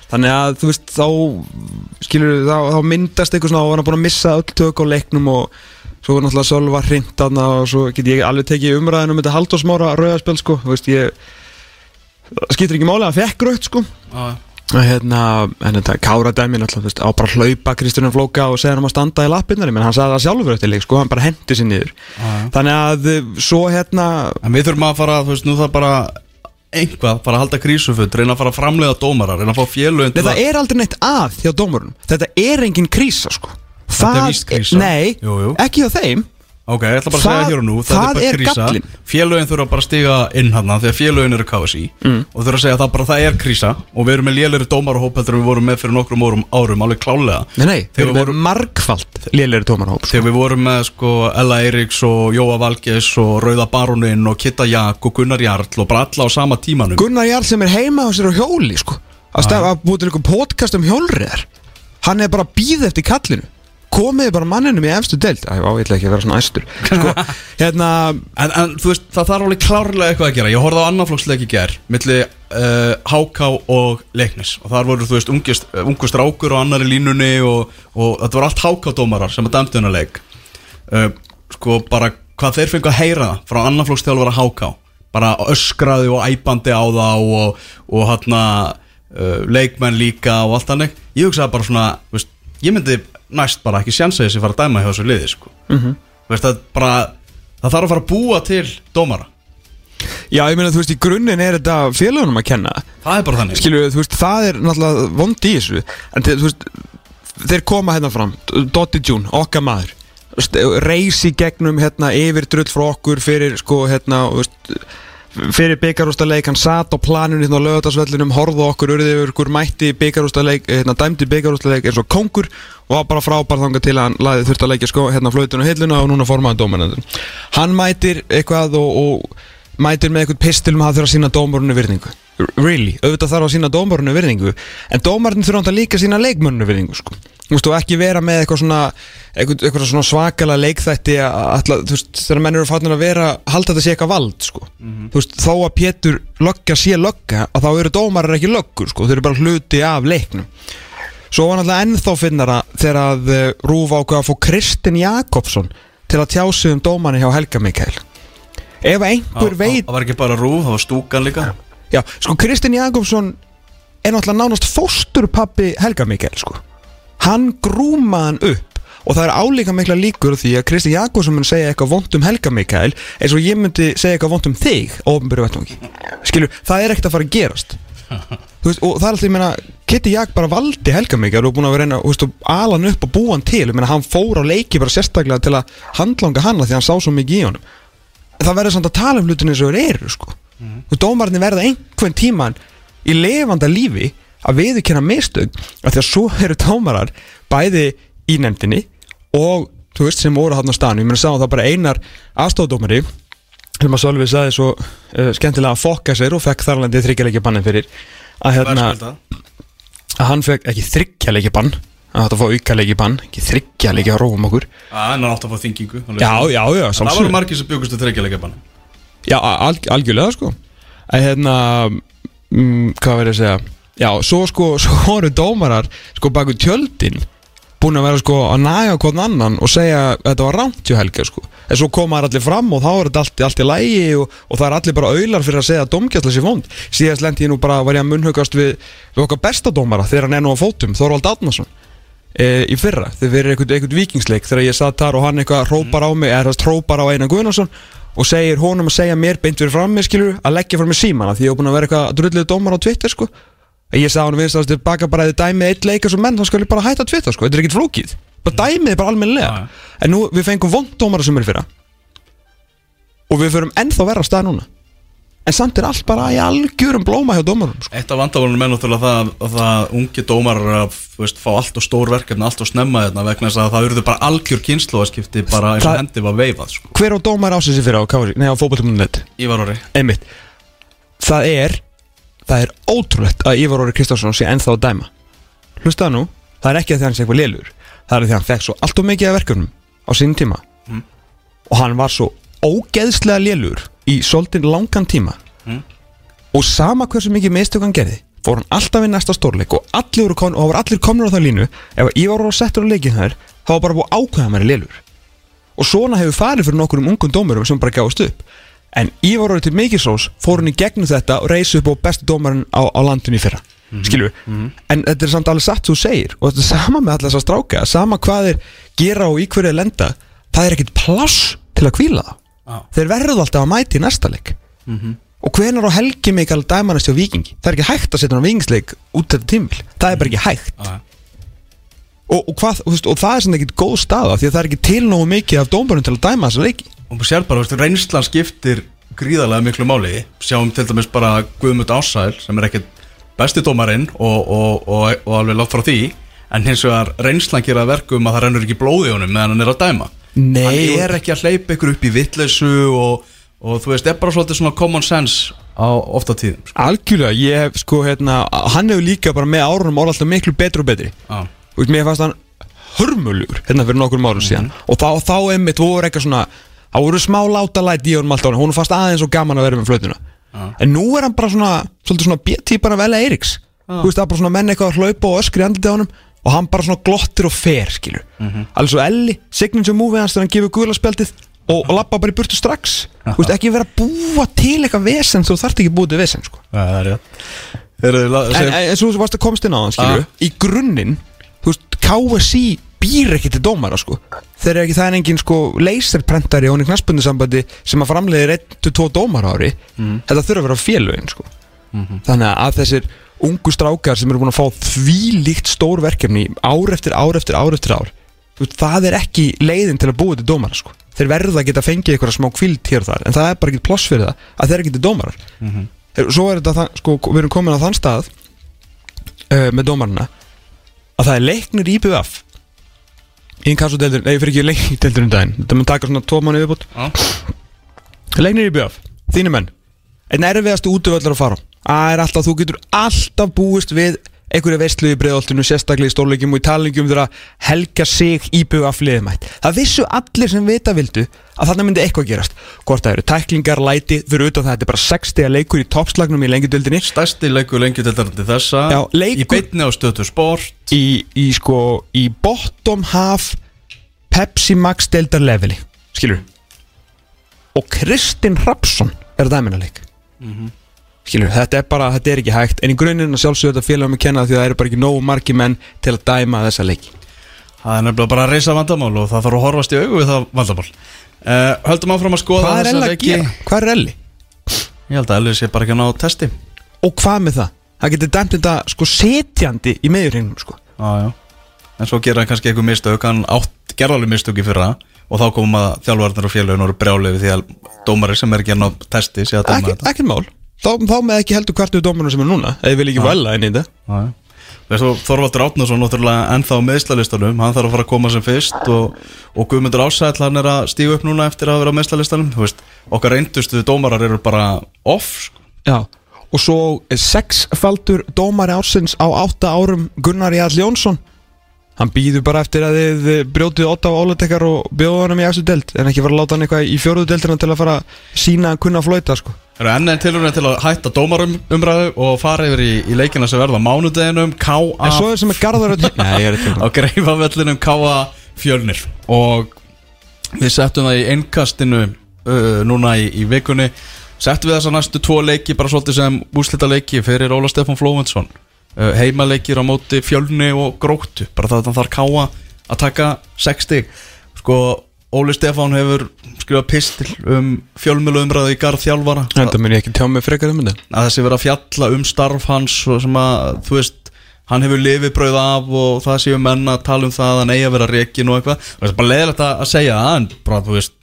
þannig að þú veist, þá skilur, þá, þá myndast eitthvað svona og hann er búin að missa öll tök á leiknum og svo er náttúrulega Sölva hreint þarna og svo get ég alveg tekið umræðin um þetta haldósmára rauðarspil sko, þú veist, ég það skiptir ekki máli að hann fekk rautt sko. Já, Og hérna, en þetta kára dæmi náttúrulega, þú veist, á bara hlaupa Kristján Flóka og segja hann að standa í lappinnar menn hann sagði það sjálfur eftir leik, sko, hann bara hendi sér niður. Já þannig að eh, svo hérna En við þurfum að fara, þú veist, nú það bara einhvað, fara að halda krísufutt reyna að fara að framleiða dómara, reyna að fá félögin Nei, það er aldrei neitt að hjá dómarunum Þetta er engin krísa sko Þetta er Það víst krísa. Nei, Jú, jú. ekki hjá þeim Ok, ég ætla bara að segja hér og nú það bara er krísa. gallinn. Félögin þurfa bara að stiga inn hann Þegar félögin eru KSI mm. Og þurfa að segja að það bara það er krísa Og við erum með lélæri dómarahóp heldur en við vorum með fyrir nokkrum árum, árum Alveg klálega Nei, nei, Þegar við með vorum, margfald Lélegri dómarhóp sko. þegar við vorum með sko Ella Eiríks og Jóa Valgeis Og Rauða Baronin og Kitta Jak og Gunnar Jarl Og bara alla á sama tímanum Gunnar Jarl sem er heima á sér á hjóli sko Að stef að búið til einhver podcast um hjólriðar Hann er bara býða eftir kallinu Komiði bara manninum í efstu deild. Æ, á, ég ætla ekki að vera svona æstur. Sko, Hérna, En, en þú veist, það þarf alveg klárlega eitthvað að gera. Ég horfði á annarflokksleik í ger Milli uh, HK og Leiknis. Og þar voru, þú veist, ungist, uh, ungu strákur og annari línunni og, og þetta var allt HK-dómarar sem að dæmdu hennar leik. Uh, Sko, bara hvað þeir fengu að heyra það frá annarflokksþjálfara HK Bara öskraði og æpandi á það og, og hérna uh, leikmenn líka og allt hannig Ég hugsaði bara svona, veist, ég myndi næst bara ekki sjansa þess að fara að dæma hjá þessu liði, sko. Þú veist, það bara Það þarf að fara að búa til dómara. Já, ég meina, þú veist, í grunninn er þetta félagunum að kenna. Það er bara þannig. Skilur þú veist, það er náttúrulega vondi í þessu. En þú veist, þeir koma hérna fram Dotti June, okkar maður. St- reis í gegnum hérna yfir drull frá okkur fyrir sko hérna þú veist, fyrir byggarústaleik hann satt á planinu hérna á lögatarsvellinum horfði á okkur, urði yfir okkur mætti byggarústaleik, hérna dæmdi byggarústaleik eins og kongur og var bara frábær þangað til að hann laði þurft að leikja sko hérna flötun og hilluna og núna formaði dómarinn hann mætir eitthvað og, og mætir með eitthvað pistilum að það þurfa að sína dómarunni virðingu really, auðvitað þarf að sína dómarunni virðingu en dómarunni þurfa líka að sína leikmönnunni virðingu sko. þú veist, og ekki vera með eitthvað svona eitthvað, svona svakalega leikþætti að, þú veist, þegar menn eru fannir að vera halda þetta sé eitthvað vald, sko. Þú veist, þó að Pétur lögga sé lögga að þá eru dómarar ekki löggur sko, þeir eru bara hluti af leiknum. Svo var náttúrulega ennþá finnara þegar að uh, Rúf ákveða að fá Kristinn Jakobsson til að tjá sig um dómanni hjá Helga Mikael. Ef einhver veit Það var ekki bara rúf, það var stúkan líka Já, sko Kristinn Jakobsson er náttúrulega nánast fósturpappi Helga Mikael, sko. Hann grúmaði hann upp og það er álíka mikla líkur því að Kristinn Jakobsson mun segja eitthvað vont um Helga Mikael eins og ég myndi segja eitthvað vont um þig á ofnbyrju vettvangi. Skilur, það er ekkert að fara að gerast. Veist, og það er alltaf, ég meina Kitty Jak bara valdi Helga Mikael og búin að vera reyna, þú veist, og ala hann upp og búa hann til. Ég meina, hann fór á leiki bara sérstaklega til að handlanga hann af því hann sá svo mikið í honum. Það verður samt að tala um hlutin eins og þeir eru sko. Og dómarnir verða einhvern tíman í lifanda lífi að viðurkenna mistök af því að svo eru dómarar bæði í nefndinni og þú veist sem voru hann á staðinu ég meina sá það bara einar aðstofdómari sem að Sölvi sagði svo uh, skemmtilega að fokka sér og fekk þarlandi þryggjarleikja bannin fyrir að hérna að hann fekk ekki þryggjarleikja bann að þetta fá aukarleikja bann ekki þryggjarleikja að róum okkur. En hann átti að fá þingingu já, að- já, já, Það voru margir sem bjögustu þreikjarleika bann Já, alg, algjörlega sko. Að hérna mm, hvað verður að segja? Já, svo sko, svo voru dómarar sko baku tjöldin búin að vera sko að naga hvern annan og segja að þetta var rámt hjá Helga sko. En svo koma þær allir fram og þá er þetta allt, allt í lægi og, og það er allir bara auðlar fyrir að segja að domgjastlega sé fónd síðast lendi ég nú bara var ég að munnhugast við, við okkar besta dómara þegar hann er nú á fótum Þorvald Átnason e, í fyrra þegar við erum einhvern, vikingsleik þegar ég satt þar og hann eitthvað hrópar á mig eða hrópar á Einar Guðnason og segir honum að segja mér beint fyrir fram mér skilur að leggja frá mér símana því ég hef búin að vera eitthvað drullið dómar á Twitter sko. En ég sagði hann viðst að tilbaka bara að þið dæmið eitt leika sem menn þá skal ég bara hætta Twitter sko. Þetta er ekkert flókið. Bara dæmið er bara almennilega. En nú við fengum vond dómara sem er fyrra. Og við förum ennþá verra stað núna en samt er allt bara í algjörum blóma hjá dómarum sko. Eitt af vandaválunum er náttúrulega það að það ungi dómar að veist, fá allt og stór verkefni allt og snemma þetta vegna þess að það urðu bara algjör kynnslóaskipti bara eins og Það- hendi var veifað sko. hver á dómar ásins fyrra á, KFC? Nei, á fótboltum.net Ívar Orri. Einmitt. Það er það er ótrúlegt að Ívar Óri Kristjánsson sé ennþá að dæma. Hlustaðu nú, það er ekki að því að hann sé eitthvað lélur. Það er því að hann fekk svo allt og mikið af verkefnum á sínum tíma. Og hann var svo ógeðslega lélur í svolítið langan tíma. Og sama hversu mikið mistök hann gerði fór hann alltaf í næsta stórleik og allir kon, og allir komnir á það línu. Ef að Ívar Óri settur á leikin þær þá var bara búið ákveða hann er lélur. Og svona hefur farið fyrir nokkur um ungum dómurum sem bara gáðast upp. En Ívar orðið til Mikisrós fór hann í gegnum þetta og reysi upp á bestu dómarinn á, á landinu í fyrra. Skilur en þetta er samt alveg satt þú segir og þetta er sama með allar þess að stráka sama hvað þeir gera og í hverju lenda það er ekkit pláss til að kvíla það Já. þeir verðu alltaf að mæti í næsta leik. Og hvenar á helgi mikal dæmanast hjá vikingi það er ekki hægt að setja hann á vikingsleik út þetta tímil það er bara ekki hægt. Já. og, og, hvað, og, veist, og það er sem ekki góð staða því að það er ekki til nógu mikið af dómarum til að dæma þessa leiki. Og sér bara, veist, reynslan skiptir gríðarlega miklu máli. Sjáum til dæmis bara Guðmund Ásæl sem er ekkert besti dómarinn og, og, og, og alveg látt frá því. En hins vegar reynslan gera verkum að það rennur ekki blóði honum meðan hann er að dæma Nei. hann er ekki að hleypa ykkur upp í vitleysu og, og þú veist, er bara svolítið svona common sense á ofta tíðum sko. Algjörlega, ég hef sko hérna Hann hefur líka bara með árunum orðið alltaf miklu betri og betri Já. Þú veist, mér fannst hann hörmulegur Hérna fyrir nokkur árum síðan Og þá, þá einmitt voru eitthvað svona Það voru smá láta læt í honum alltaf Hún fannst aðeins og gaman að vera með flötuna En nú er hann bara svona Svolítið svona B-típan af L.A. Eiríks Þú veist, það er bara svona menn eitthvað að hlaupa og öskri andliti á honum Og hann bara svona glottir og fer, skilur Alveg svo Elli, signature movie hans Þegar hann gefur guðlaspjaldið Og, og lappa bara í burtu strax. Þú veist, ekki vera að búa til eitthvað vesen Þú þarft ekki búa til vesen, sko. Það er rétt. En, en, svo varst að komst inn á hann, skilju Ah. Í grunninn, þú veist, KSI býr ekki til dómara, sko. Þeir eru ekki, það er engin, sko, laserprentari og hann í knaspunnisambandi sem að framleiðir 1-2 dómara ári. Þetta þurfa að vera félögin, sko. Þannig að þessir ungu strákar sem eru búin að fá þvílíkt stór verkefni ár eftir ár eftir ár eftir ár. Veist, það er ekki leiðin til að búa til dómara, sko. Þeir verða að geta fengið eitthvað smá kvild hér og þar En það er bara ekki ploss fyrir það að þeir til dómarar. Þeir- Svo er þetta, sko, við erum komin á þann stað uh, með dómarna að það er leiknir í BVF inkassodeldur, nei, fyrir ekki leiknir um daginn, þetta mun taka svona tvo mánu viðbútt Já. leiknir í BVF, þínu menn. Einn erfiðastu útvöldur að fara. á það er alltaf, þú getur alltaf búist við einhverju veistlu í breiðoltinu, sérstaklega í stórleikjum og í talingjum þegar helga sig íbjög af liðumætt. Það vissu allir sem vita vildu að þarna myndi eitthvað gerast. Hvort það eru tæklingar, læti, fyrir utan það þetta er bara 60 leikur í toppslagnum í lengjadöldinni Stærsti leikur til þessa. Já, leikur- Í beinni á stötu sport. Í, í sko, í bottom half Pepsi Max deildar leveli, skilur og Kristinn Rapsson er dæminaleik skilur, þetta er bara, þetta er ekki hægt en í grunninn að sjálfsögðu þetta félagum að kenna því að það eru bara ekki nógu margi menn til að dæma þessa leiki Það er nefnilega bara að reysa vandamál og það þarf að horfast í augu við það vandamál uh, Höldum áfram að skoða hvað er Elli að leiki. gera? hvað er Elli? Ég held að Elli sé bara ekki að ná testi og hvað með það? það getur dæmt þetta sko setjandi í meðurinn sko. Já En svo gera hann kannski eitthvað mistök Hann átt gerðalegu mistök í fyrra Og þá komum að þjálfarnar og félagin voru brjálið við því að dómari sem er ekki að ná testi sé að ekki, þetta ekki mál þá, þá með ekki heldur hvert við dómarinn sem er núna eða ég vil ekki vala inn í þetta. Þú Þorvaldur Átnarsson náttúrulega ennþá meðslalistanum, hann þarf að fara að koma sem fyrst og, og Guðmundur Ásæll hann er að stígu upp núna eftir að vera meðslalistanum veist, okkar reyndustu dómarar eru bara off, sko. Já, og svo sexfaldur dómari ársins á átta árum Gunnar Jarl Jónsson. Hann býður bara eftir að þið brjótið åtta á ólutekar og bjóðu hann í eftir delt en ekki fara að láta hann eitthvað í fjóruðu deltina til að fara sína að kunna að flóita sko. Það eru enn einn tilhörinu til að hætta dómarumræðu og fara yfir í, í leikina sem verða mánudeginum, K.A. En svo er sem er að... Er á greifavellinum K.A. Fjölnir og við settum það í einkastinu uh, núna í, í vikunni settum við þessa næstu tvo leiki bara svolítið sem úslita leiki fyrir Óla Stefán Flóventsson uh, heimaleikir á móti Fjölni og Gróttu bara það þarf K.A. að taka 6 stig sko Óli Stefán hefur skrifað pistil um fjölmjölu umræðu í garð þjálfara. Þetta mun ég ekki tjá mig frekar um þetta. Að þessi verið að fjalla um starf hans og sem að, þú veist hann hefur lifið brauð af og það séu menn að tala um það að hann eigi að vera reikin og eitthvað. Það er bara leðilegt að að segja það en bara, þú veist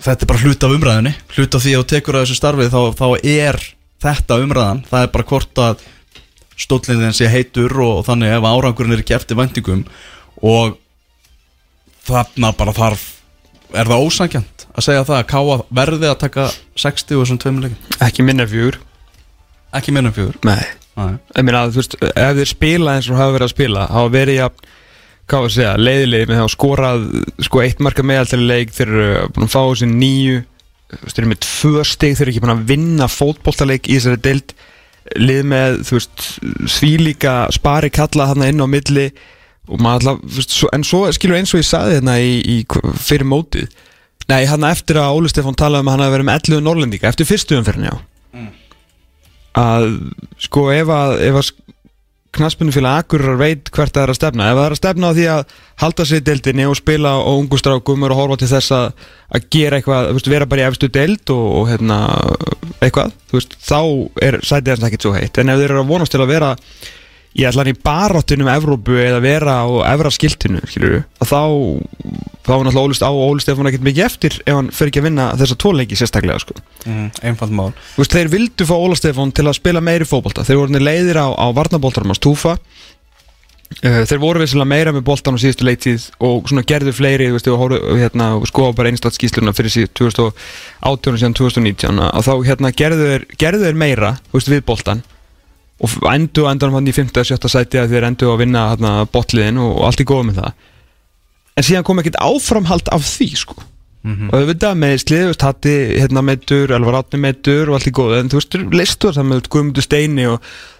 þetta er bara hlut af umræðinni hlut af því að þú tekur að þessu starfið þá, þá er þetta umræðan. Það er bara hvort að stóllin þarna bara þarf er það ósækjant að segja það að Káa verði að taka 60 og tveimur leikin Ekki minna fjögur. Ekki minna fjögur? Nei. Ég meina, þú veist, ef þeir spila eins og hafa verið að spila hafa verið jafn, hvað var að segja, leiðileg með þá skorað, sko, eitt marka meðaltali leik þeir eru búin að fá þessi nýju þeir eru með tvö stig þeir eru ekki búin að vinna fótboltaleik í þessari deild. Lið með, þú veist svílíka spari kalla þarna inn á milli alltaf, en svo skilur eins og ég saði hérna í, í fyrir mótið. Nei, hann eftir að Óli Stefán talaði um að hann hafi verið með 11 norlendinga eftir fyrstu umferðin, já. Að sko ef að, ef að knaspunufélag Akureyrar veit hvert það er að stefna ef það er að stefna á því að halda sér deildinni og spila á ungu strákum og horfa til þess að, að gera eitthvað veist, vera bara í efstu deild og, og hérna, eitthvað, veist, þá er sætið þess ekkert svo heitt, en ef þeir eru að vonast til að vera í allan í baráttunum Evrópu eða vera á Evra skiltinu skilur að þá þá er náttúrulega Ólist á og Óli Stefán ekkert mikið eftir ef hann fer ekki að vinna þessa tóleiki sérstaklega sko. Mm, einfald mál. Þú veist, þeir vildu fá Óla Stefán til að spila meiri fótbolta. Þeir voru leiðir á, á varnabóltarum á Stúfa uh, Þeir voru vissilega meira með boltan á síðustu leittíð og svona gerðu fleiri, veist, og, horfðu, hérna, og skoða bara einstátt skýsluna fyrir síð 2018 og síðan 2019 og þá hérna gerðu þeir, gerðu þeir meira, veist, við boltan og endu á endanum hann í 5. og 7. sæti að þeir endu að vinna hérna, botliðin og, og allt í góða með það en síðan kom ekkert áframhald af því sko og auðvitað með slið, þú veist, Hatti hérna meittur, Elvar Átni meittur og allt í góð en þú veist, listur það með Guðmundur Steini og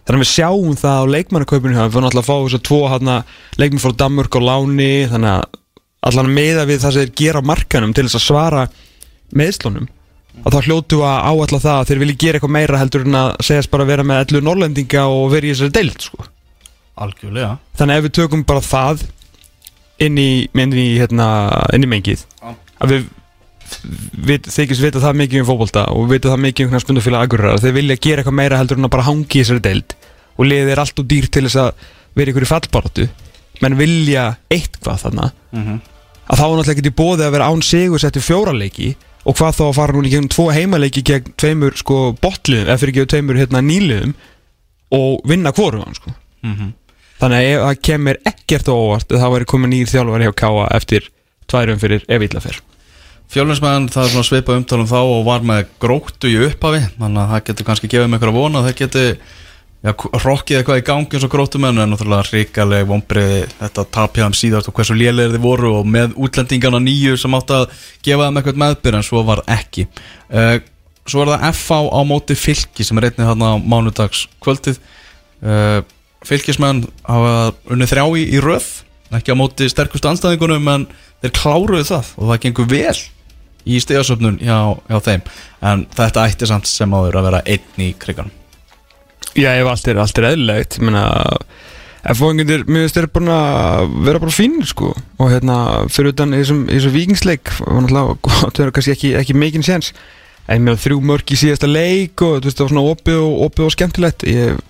þannig að við sjáum það á leikmannakaupinu hjá þeim, við fórum alltaf að fá þess að tvo hérna, leikmann frá Danmörk og Láni þannig að allan meða við það sem þeir gera markanum til þess að svara meðslunum að þá hljótu að áalla það að þeir vilji gera eitthvað meira heldur en að segjast bara vera með ellu norlendinga og vera í þessari deild sko. algjörlega þannig að ef við tökum bara það inn í, inn í, hérna, inn í mengið að við við þykist vita það mikið um fótbolta og vita það mikið um knarspundu fyrir agurar þeir vilja gera eitthvað meira heldur en að bara hangi í þessari deild og liðið er allt og dýr til þess að vera ykkur í fallbaratu menn vilja eitthvað þarna Mhm. að þá er náttúrulega ekki í bóði að vera án sigur settu fjóraleiki og hvað þá að fara núna í gegnum tvo heimaleiki gegn tveimur sko botliðum eða fyrir ekki tveimur hérna nýliðum og vinna hvorugan sko Mhm. þannig að það kemur ekkert óvart þá væri komin nýr þjálfari hjá Káa eftir tværum fyrir ef illa fer Fjölninsmenn, það er svona svipað umtalum þá og var með gróttu í upphafi þannig að það getur kannski gefið með eitthvað vona að það getur rokkið eitthvað í gangi eins og grótumenn en náttúrulega hrikaleg vombriði þetta tapjaðum síðast og hversu lélegir þið voru og með útlendingana nýju sem átt að gefa þeim eitthvað meðbyr en svo var ekki. Uh, svo er það FH á móti fylki sem er einnig þarna á mánudags kvöldið uh, fylkismenn hafa unnið þrjá í, í röð ekki á móti sterkustu anstæðingunum en þeir kláruðu það og það gengur vel í stegasöfnun hjá, hjá þeim. En þetta ætti samt sem áður að vera einn í kriganum Já, ef allt er, allt er eðlilegt Ég meina F-fóðingundir, mér finnst þeir búin að vera bara fínir sko. Og hérna fyrir utan í í þessum vikingsleik var náttúrulega gott að vera kannski ekki, ekki mikinn séns. En ég meina þrjú mörg í síðasta leik og þú veist það var svona opið og, opið og skemmtilegt. Ég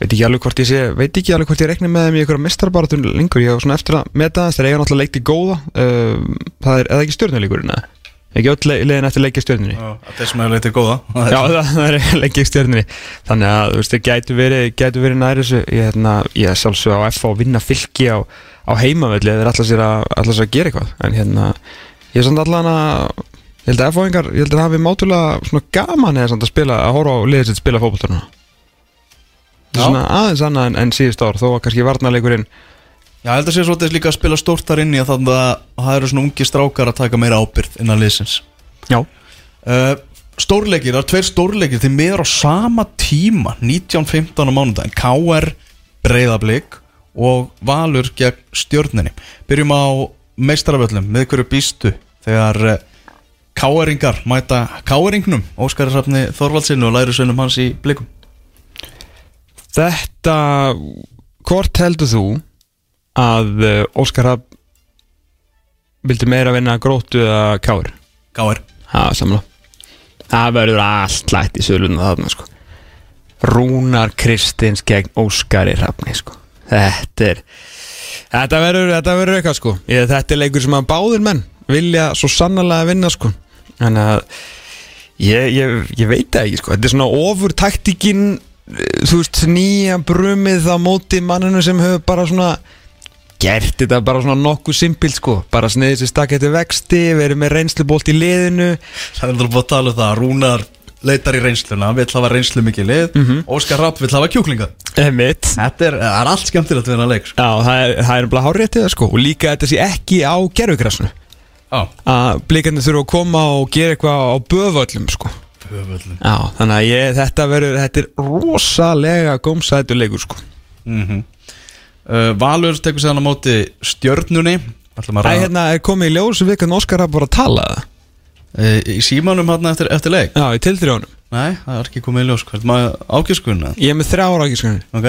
veit ekki alveg hvort ég sé veit ekki alveg hvort ég rekni með þeim í einhverja mistarbaratum lengur, ég var svona eftir að meta þess þeir eiga náttúrulega leikti góða. Uh, það er, eða ekki stjórnuleikurinn eða ekki öll le- leiðin eftir leikja stjórnunni Þeir sem hefur leitið góða. Já, það, það er lengi ekki stjörnunni. Þannig að þú veist, það gætu verið, verið næri þessu Ég, hérna, er sjálfsög á F að vinna fylki á, á heimavelli eða allar sér að, að gera eitthvað. En hérna, ég er samt allan að Ég held að F-fóingar, ég held að það hafi mátulega svona gaman eða samt að spila, að horfa á liðið sitt spila fótboltarna Já. Svona aðeins annað en, en síðust ár, þó að kannski varnarleikurinn Já, held að sé svolítið líka að spila stórt þar inn í að þannig að það eru svona ungi strákar að taka meira ábyrð innan liðsins. Já. Uh, Stórleikir, það er tveir stórleikir. Þeir meður á sama tíma 19.15 á mánudaginn. KR Breiðablík og Valur gegn stjörninni Byrjum á meistaraföllum. Með hverju býstu þegar uh, KR-ingar mæta KR-ingnum Óskari Safni Þorvaldsinu og læri sveinum hans í blikum. Þetta, hvort heldur þú að uh, Óskar Rapp vildi meira vinna gróttu eða káir? KR Það samla Það verður allt lægt í söluna þarna sko. Rúnar Kristins gegn Óskari Rafni sko. Þetta er Þetta verður, þetta verður eitthvað sko. Ég, Þetta er leikur sem að báðir menn vilja svo sannarlega vinna sko. Þannig að ég, ég, ég veit það ekki sko. Þetta er svona ofur taktíkin Þú veist, nýja brumið á móti manninu sem hefur bara svona gert þetta bara svona nokkuð simpil sko. Bara sniðið sér stakk eftir vexti verið með reynslubolt í liðinu. Það er alltaf búið að tala um það Rúnar leitar í reynsluna, vill hafa reynslu mikið lið. Óskar Rapp vill hafa kjúklinga. Emitt Þetta er, er allt skemmtilegt við hennar leik sko. Já, það er, er bara háréttið sko. Og líka þetta sé ekki á gerfugrasnu Já, að blikarnir þurfa að koma og gera eitthvað á böföllum sko. Höföllin Já, þannig að ég, þetta verður þetta er rosalega gómsættu leikur sko. Mm uh, Valur tekur sér hann á móti stjörnunni. Að ræða hérna er komið í ljós við hvernig Óskar hafði bara að tala það uh, Í símanum hann eftir, eftir leik? Já, í tildrjónum. Nei, það er ekki komið í ljós. Hvert maður ákjöskunna Ég er með þrjá ára ekki sko Ok,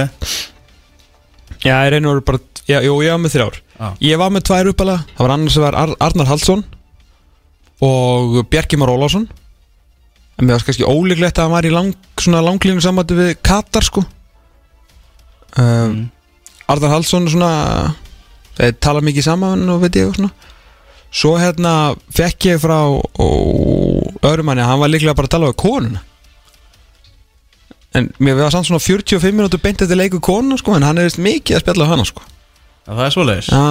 Já, ég reynur bara já, Jú, ég var með þrjár. Já. Ég var með tvær uppalega Það var annars var Ar Arnar Haldsson Og Bjarki Már Ólásson En mér var kannski ólíklegt að hann var í lang, svona langlínu samvættu við Katar sko. Um, Arnar Haldsson er svona Þeir tala mikið saman og veit ég og svona. Svo hérna fekk ég frá ó, öðrum manni að hann var líklega bara að tala við konuna. En mér var samt svona 45 minútur beint eftir leiku konu sko En hann er veist mikið að spjalla á hana sko. Já, það er svoleiðis. Já,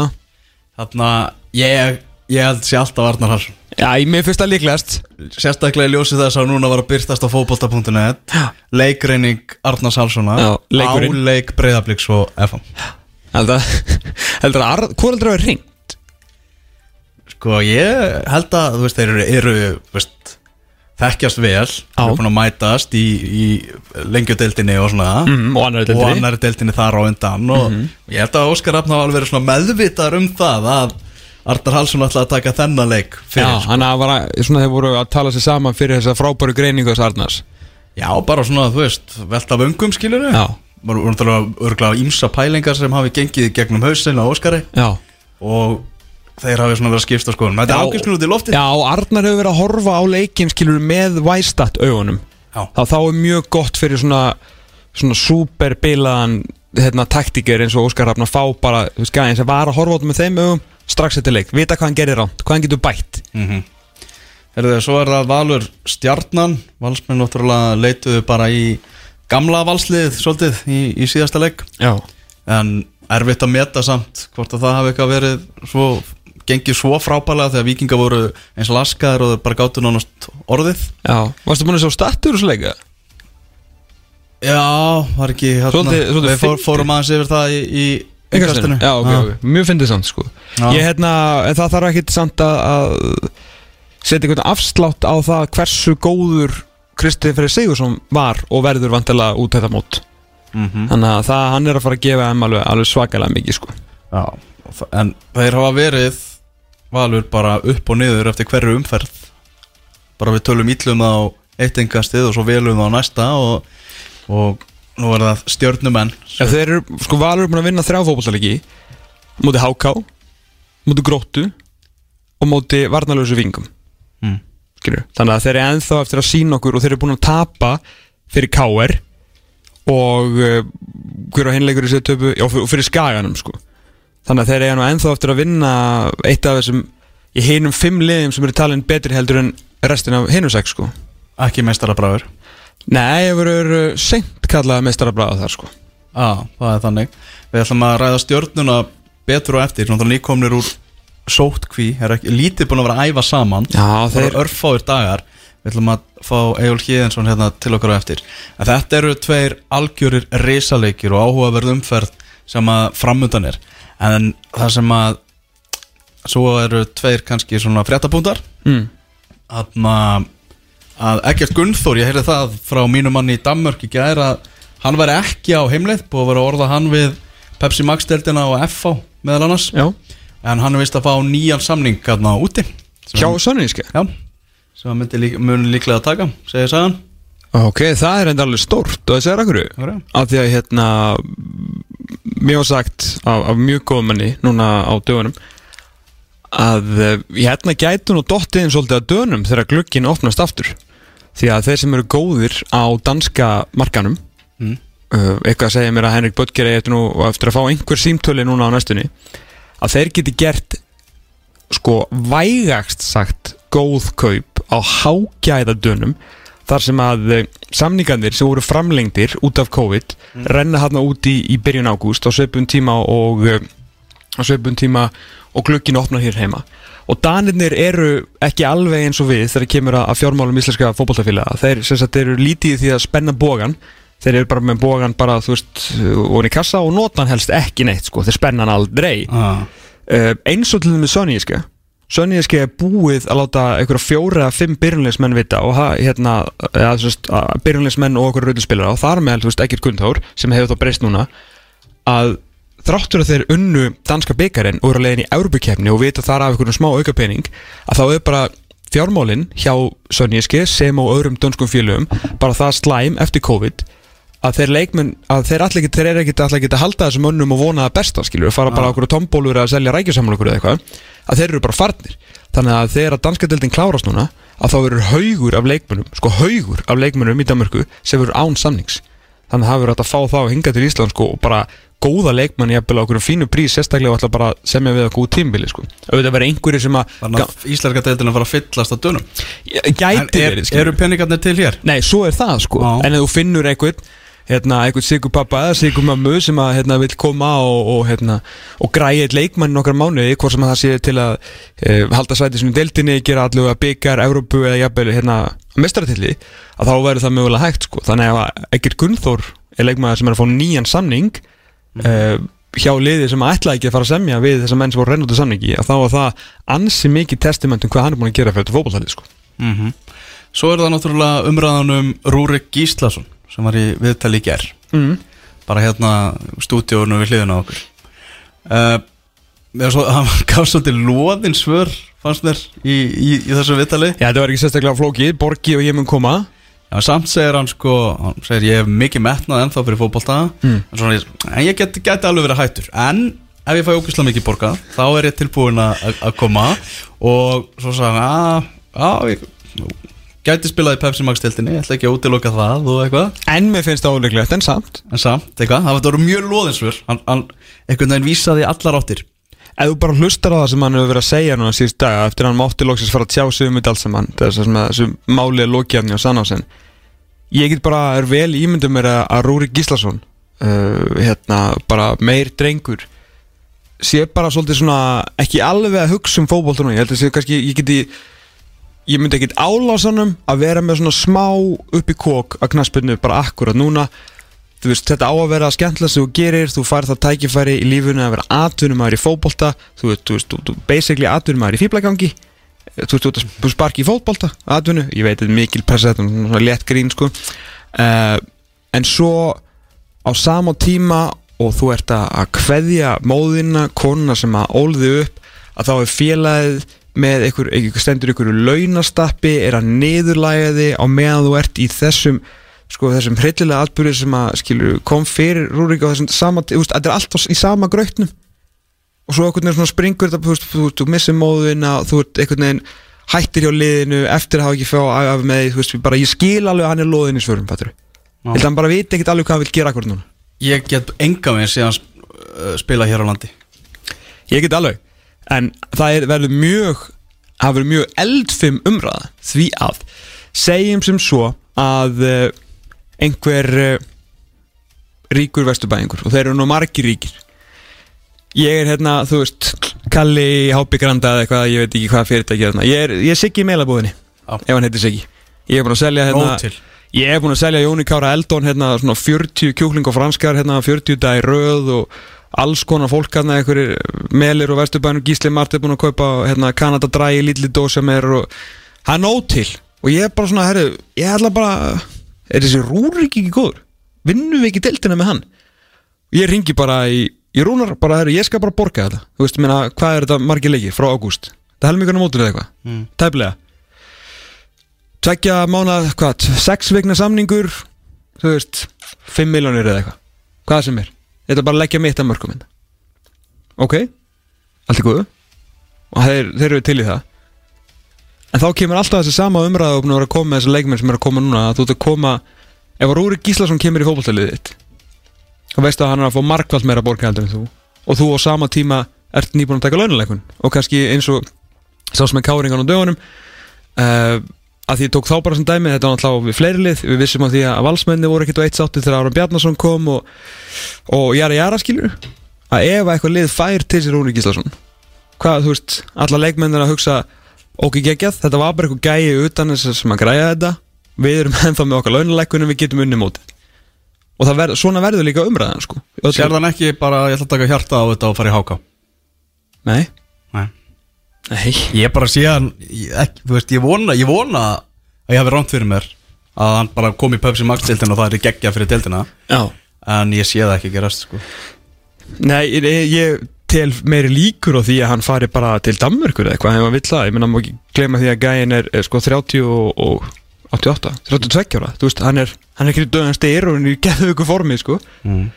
Þarna, ég, ég held sé alltaf Arnar Harsson Já í mér fyrst að líklegast. Sérstaklega í ljósi þess að núna var að byrtast á fótbolta.net Leikreining Arnars Halssona Já, leikurinn. Á leik Breiðabliks og FM Heldur að, heldur að, hvor heldur að vera ring? Sko ég held að þú veist þeir eru, eru veist, þekkjast vel. Já. eru búin að mætast í, í lengjudeildinni og svona. Mm, og annarri og deildinni. annari deildinni þar á undan. Og ég held að Óskar Rafn hafa alveg verið svona meðvitaður um það að Arnar Hallsson ætlaði að taka þennan leik fyrir Já, sko. hann að var að, svona þeir voru að tala sér saman fyrir þessa frábæru greiningu þess Arnars. Já, bara svona, þú veist, velta vöngum skilur Já. Var náttúrulega örgulega ímsa pælingar sem hafi gengið gegnum hausinn á Óskari. Já. Og þeir hafi svona verið að skipta skoðum Þetta er ákveðskun út í lofti Já, Arnar hefur verið að horfa á leikin skilur með væstat augunum. Já. þá, þá er mjög gott fyrir svona svona super bilaðan hérna, taktíker eins og Óskar Rafn að fá bara, þú veist, gæðin sem var að horfa þetta með þeim augum strax eftir leik, vita hvað hann gerir ránt hvað hann getur bætt. Herðu, svo er það Valur Stjarnan. Valsmenn náttúrulega leituðu bara í gamla valslið svolítið í, í síðasta leik. Já, en erfitt að meta samt hvort að það hafi eitthvað verið svo, gengið svo frábælega þegar vikinga voru eins og þeir bara gáttu nánast orðið. Já, varstu búin að sjá stattur úr leika? Já, var ekki hérna, Við fór, fórum aðeins yfir það í, í Innkastinu? Já, ok, ok, mjög fyndið samt sko. Já. Ég hérna, það þarf ekki samt að, að setja einhvern afslátt á það hversu góður Kristinn Freyr Sigursson var og verður vantilega út þetta mót. Mhm. Þannig að það, hann er að fara að gefa þeim alveg, alveg svakalega mikið sko. Já, en þeir hafa verið valur bara upp og niður eftir hverju umferð. Bara við tölum íllum á eitt engastið og svo velum á næsta og, og nú er það stjörnumenn. Ef þeir eru, sko Valur er búin að vinna þrjá fótbollalegi Móti HK Móti Gróttu Og móti Varnalösu Vingum. Mm. Þannig að þeir eru ennþá eftir að sína okkur Og þeir eru búin að tapa fyrir KR Og uh, Hver á hinleikur í sér töpu Já, og fyrir Skaganum sko. Þannig að þeir eru nú ennþá eftir að vinna Eitt af þessum Í hinum fimm liðum sem eru talin betri heldur en Restin af hinum sex sko. Ekki meistarabræður Nei, ég verður seint kallaði meistarablaða þar sko. Já, það er þannig. Við ætlum að ræða stjörnuna betur og eftir Náttúrulega nýkomnir úr sótkví Er ekki lítið búin að vera að æfa saman. Já, þeir eru örfáir dagar. Við ætlum að fá Egil Híðinsson hérna til okkar á eftir. En Þetta eru tveir algjörir risaleikir og áhugaverð umferð sem að framundan er. En það sem að svo eru tveir kannski svona fréttabúndar. Mm. að, að Egert Gunnþór, ég heyrði það frá mínu manni í Danmörk í gær að hann væri ekki á heimleið búið að vera að orða hann við Pepsi Max-deldina og FH meðal annars. Já. En hann vist að fá nýjan samning hérna úti Hjá Sönníska Já, sem hann myndi lík, muni líklega að taka, segir sagan. Ok, það er enda alveg stórt og þessi er. Akkur af því að hérna var sagt af, af mjög góðum manni núna á dögunum að uh, hérna gætu nú dottiðin svolítið að dönum þegar glukkin opnast aftur því að þeir sem eru góðir á danska markanum Mm. uh, eitthvað að segja mér að Henrik Böttger eftir, eftir að fá einhver símtöli núna á næstunni að þeir geti gert sko vægast sagt góð kaup á hágæða dönum þar sem að eh, samningarnir sem voru framlengdir út af COVID renna hann út í, í byrjun ágúst á sveipun tíma og eh, á sveipun tíma og glukkin opnar hér heima og danirnir eru ekki alveg eins og við þegar kemur að fjármálum íslenska fótboltafélaga. Þeir sem sagt eru lítið því að spenna bógan þeir eru bara með bógan bara þú veist og í kassa og nota hann helst ekki neitt sko, þeir spenna hann aldrei. Ah. uh, eins og til þeim með Sonníska Sonníska er búið að láta einhverja fjóra eða fimm byrjunleismenn vita og hérna, ja, byrjunleismenn og okkur rauðinspilara og þar með, þú veist, ekkert kundhár sem hefur þá breyst núna að þráttur að þeir unnu danska byggarinn og eru að leiðin í Európa-kefni og vita þar af einhverjum smá aukapening að þá er bara fjármálinn hjá Sonníski sem og öðrum dönskum félögum bara það slæm eftir COVID að þeir leikmenn, að þeir allir ekki, þeir eru ekki allir að halda þessum önnum og vona það besta skilur, fara bara okkur á tombólur að selja rækjusamlokur eða eitthvað, að þeir eru bara farnir. Þannig að þegar að danska deildin klárast núna að þá verður haugur af leikmennum sko haugur af leikmennum í Danmörku sem verður án samnings. Þannig að það verður að fá þá að hinga til Ísland sko og bara góða leikmenn jafnvel á okkur fínu prís sérstaklega og ætla bara að semja við okkur út tímbili sko. Auðvitað verður einhverju sem að íslenska deildin að fara að fyllast að dönum. Gæti er, verið eru peningarnir til hér? Nei, svo er það sko. Já. En ef þú finnur einhvern hérna, einhvern sigur pappa eða sigur mammu sem að hérna, vil koma og, og, hérna, og græja eitt leikmann nokkar mánuði hvort sem að það sé til að e, halda sæti í deildinni, gera allavega byggar, Európu eða jafnvel hérna, mestratilli e, hjá liði sem ætla ekki að fara að semja við þessar menn sem voru rennútið samningi að þá var það ansi mikið testamentum hvað hann er búin að gera fyrir þetta fótballtæli sko. Mm Svo er það náttúrulega umræðan um Rúrik Gíslason sem var í viðtali í ger mm. bara hérna stúdíónu við hliðina okkur. Uh, svo, hann gaf svolítið loðin svör fannst mér í, í, í þessu viðtali? Já, þetta var ekki sérstaklega flókið, Borgi og ég mun koma Já, samt segir hann sko, hann segir ég hef mikið metnað ennþá fyrir fótbolta. Mm. en, svona, en ég get, geti alveg verið hættur. En ef ég fæ ógislega mikið borgað þá er ég tilbúin að koma. Og svo sagði hann að, að ég gæti spilað í Pepsi Max tildinni, ég ætla ekki að útiloka það og eitthvað, En mér finnst það óleiklegt, en samt. En samt eitthvað. Það voru mjög loðinsfur, hann, hann einhvern veginn vísaði allar áttir Ef þú bara hlustar á það sem hann hefur verið að segja núna síðust daga eftir að hann mátti loksins fara að tjá sig um þetta saman þess að þessu máli er lokiðarni og sannásen Ég get bara, er vel ímyndum mér að, Rúri Gíslason uh, hérna, bara meir drengur sé bara svolítið svona ekki alveg að hugsa um fótboltunum ég held að sé kannski, ég geti ég myndi ekkit álásanum að vera með svona smá upp í kók að knaspinu bara akkurat núna veist, þetta á að vera skemmtilega sem þú gerir þú fær það tækifæri í lífunu að vera atvinnumæður í fótbolta þú veist, þú veist, þú, þú basically atvinnumæður í fýblagangi þú veist, þú ert að sparki í fótbolta atvinnu, ég veit, þetta er mikil pressa þetta er svona létt grín, sko. Uh, en svo á sama tíma og þú ert að kveðja móðina, konuna sem að ólði upp að þá er félagið með einhver, einhver stendur ykkur launastappi, er að niðurlæga þig á meðan þú ert í þessum sko þessum hryllilega atbyrði sem að skilur kom fyrir Rúrik á þessum sama, þú veist, þetta er alltaf í sama grautnum. Og svo einhvern veginn svona springur þetta, þú veist, þú, missir móðina þú ert einhvern veginn hættir hjá liðinu eftir að hafa ekki fá af með því, þú veist, bara ég skil alveg að hann er loðin í svörum, held að hann bara viti ekkert alveg hvað hann vil gera akkur núna. Ég get enga veginn síðan spila hér á landi. Ég get alveg. En það er, verður mjög Það verður mjög eldfim umræða Því að Segjum sem svo að uh, Einhver uh, Ríkur vesturbæðingur Og þeir eru nú margir ríkir. Ég er hérna, þú veist Kalli Hápi Granda eða eitthvað Ég veit ekki hvað fyrirtæki er hérna Ég er, ég er Siggi í meilabúðinni Já. Ef hann heitir Siggi. Ég er búin að selja hérna Nóg til. Ég er búin að selja Jóni Kára Eldon hérna svona 40 kjúkling og franskar hérna 40 dagi röð og alls konar fólk hérna einhverjir melir og vesturbænum Gísli Mart er búin að kaupa hérna Kanada Dry í lítli dósa mér og hann nóg til og ég er bara svona herri, ég ætla bara er þessi Rúrik ekki góður? Vinnum við ekki deltina með hann? Ég ringi bara í, í Rúnar bara herri, ég skal bara borga þetta. Þú veist, meina, hvað er þetta margir leiki frá ágúst? Það helmingur á mótur eða eitthvað? Mm. tæplega. Tveggja mánuð, hvað, sex vikna samningur þú veist, 5 miljónir eða eitthvað, hvað sem er. Þetta er bara að leggja mitt að mörgum minn ok, allt í góðu? Og þeir, þeir eru til í það en þá kemur alltaf þessi sama umræða og að koma með þessi leikmenn sem er að koma núna að þú ert að koma, ef Rúri Gíslason kemur í fótballtaliðið þitt þá veistu að hann er að fá markvall meira borga heldur en þú. Og þú á sama tíma ert nýbúin að taka launuleikun og kannski eins og sá sem er káringan á dögunum uh, að því ég tók þá bara sem dæmi þetta var náttúrulega við fleiri lið. Við vissum að því að valsmenni voru ekkert á eitt sátti þegar Áram Bjarnason kom og, og jara jara skilur að ef eitthvað lið fær til sér Rúni Gíslason hvað þú veist, alla leikmennir að hugsa ok geggjað, þetta var bara eitthvað gæi utan þess sem að græja þetta. Við erum ennþá með okkar launuleikunum við getum unni mótið. Og verð, svona verður líka umræðan sko. Sér þann ekki bara, ég ætla að taka hjarta á þetta og fara í háká Nei, Nei. Nei. Ég bara sé ekki, þú veist, ég vona, ég vona að ég hafi rámt fyrir mér að hann bara kom í Pepsi Max deildina og það er geggja fyrir deildina. Já. En ég sé það ekki gerast sko. Nei, ég, ég tel meiri líkur á því að hann fari bara til Danmörkur eða eitthvað, ef hann vill það ég menna, má ekki gleyma því að gæin er, er sko 30 og, og 88 32 ára, þú veist, hann er hann er ekki döðan styr og hann er í geðu ykkur formi sko. mm.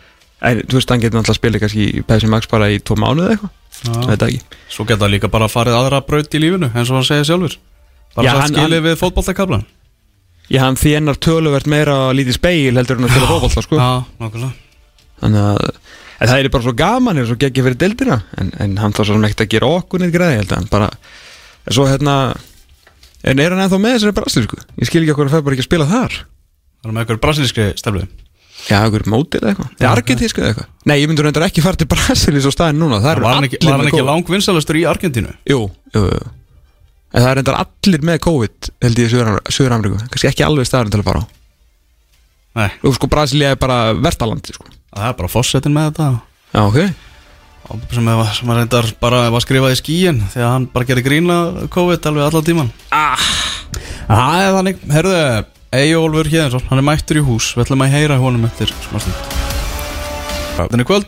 en þú veist, hann getur að spila kannski í Pepsi Max bara í tvo mánuð eða eitthvað, Já. þetta ekki Svo geta líka bara farið aðra braut í lífinu eins og hann segir sjálfur bara Já, hann- skilið hann- við fótboltakablan Já, hann þénar töluvert meira að lítið speil heldur en að spila sko. Nokkulega þannig að en það er bara svo gaman er svo geggja fyrir deildina. En, en hann þarf svo ekkert að gera okkur neitt greiði held að hann. Bara en svo hérna en er hann ennþá með þessari brasli sko ég skil ekki okkur að það bara ekki að spila þar. Það er með eitthvað brasilískri steflu já, okkur mótil eða eitthvað. Eða argentísku eða eitthvað. Nei, ég myndur reyndar ekki fara til Brasilis og staðin núna. Það Var hann ekki, var hann ekki COVID. langvinsalastur í Argentínu? jú, jú, jú. En það er reyndar allir með COVID held ég í Suður-Ameríku. Kannski ekki alveg staðin til að fara á og sko Brasilia er bara vertalandi sko. Það er bara fossetin með þetta. Já, ok. Og sem, að- sem að reyndar bara var skrifað í skíin þegar hann bara gerir grína COVID alveg allan tíman ah. Það er þannig, herðu Eyjólfur Hjeðinsson, hann er mættur í hús. Við ætlum að heyra honum eftir smástund Þannig kvöld,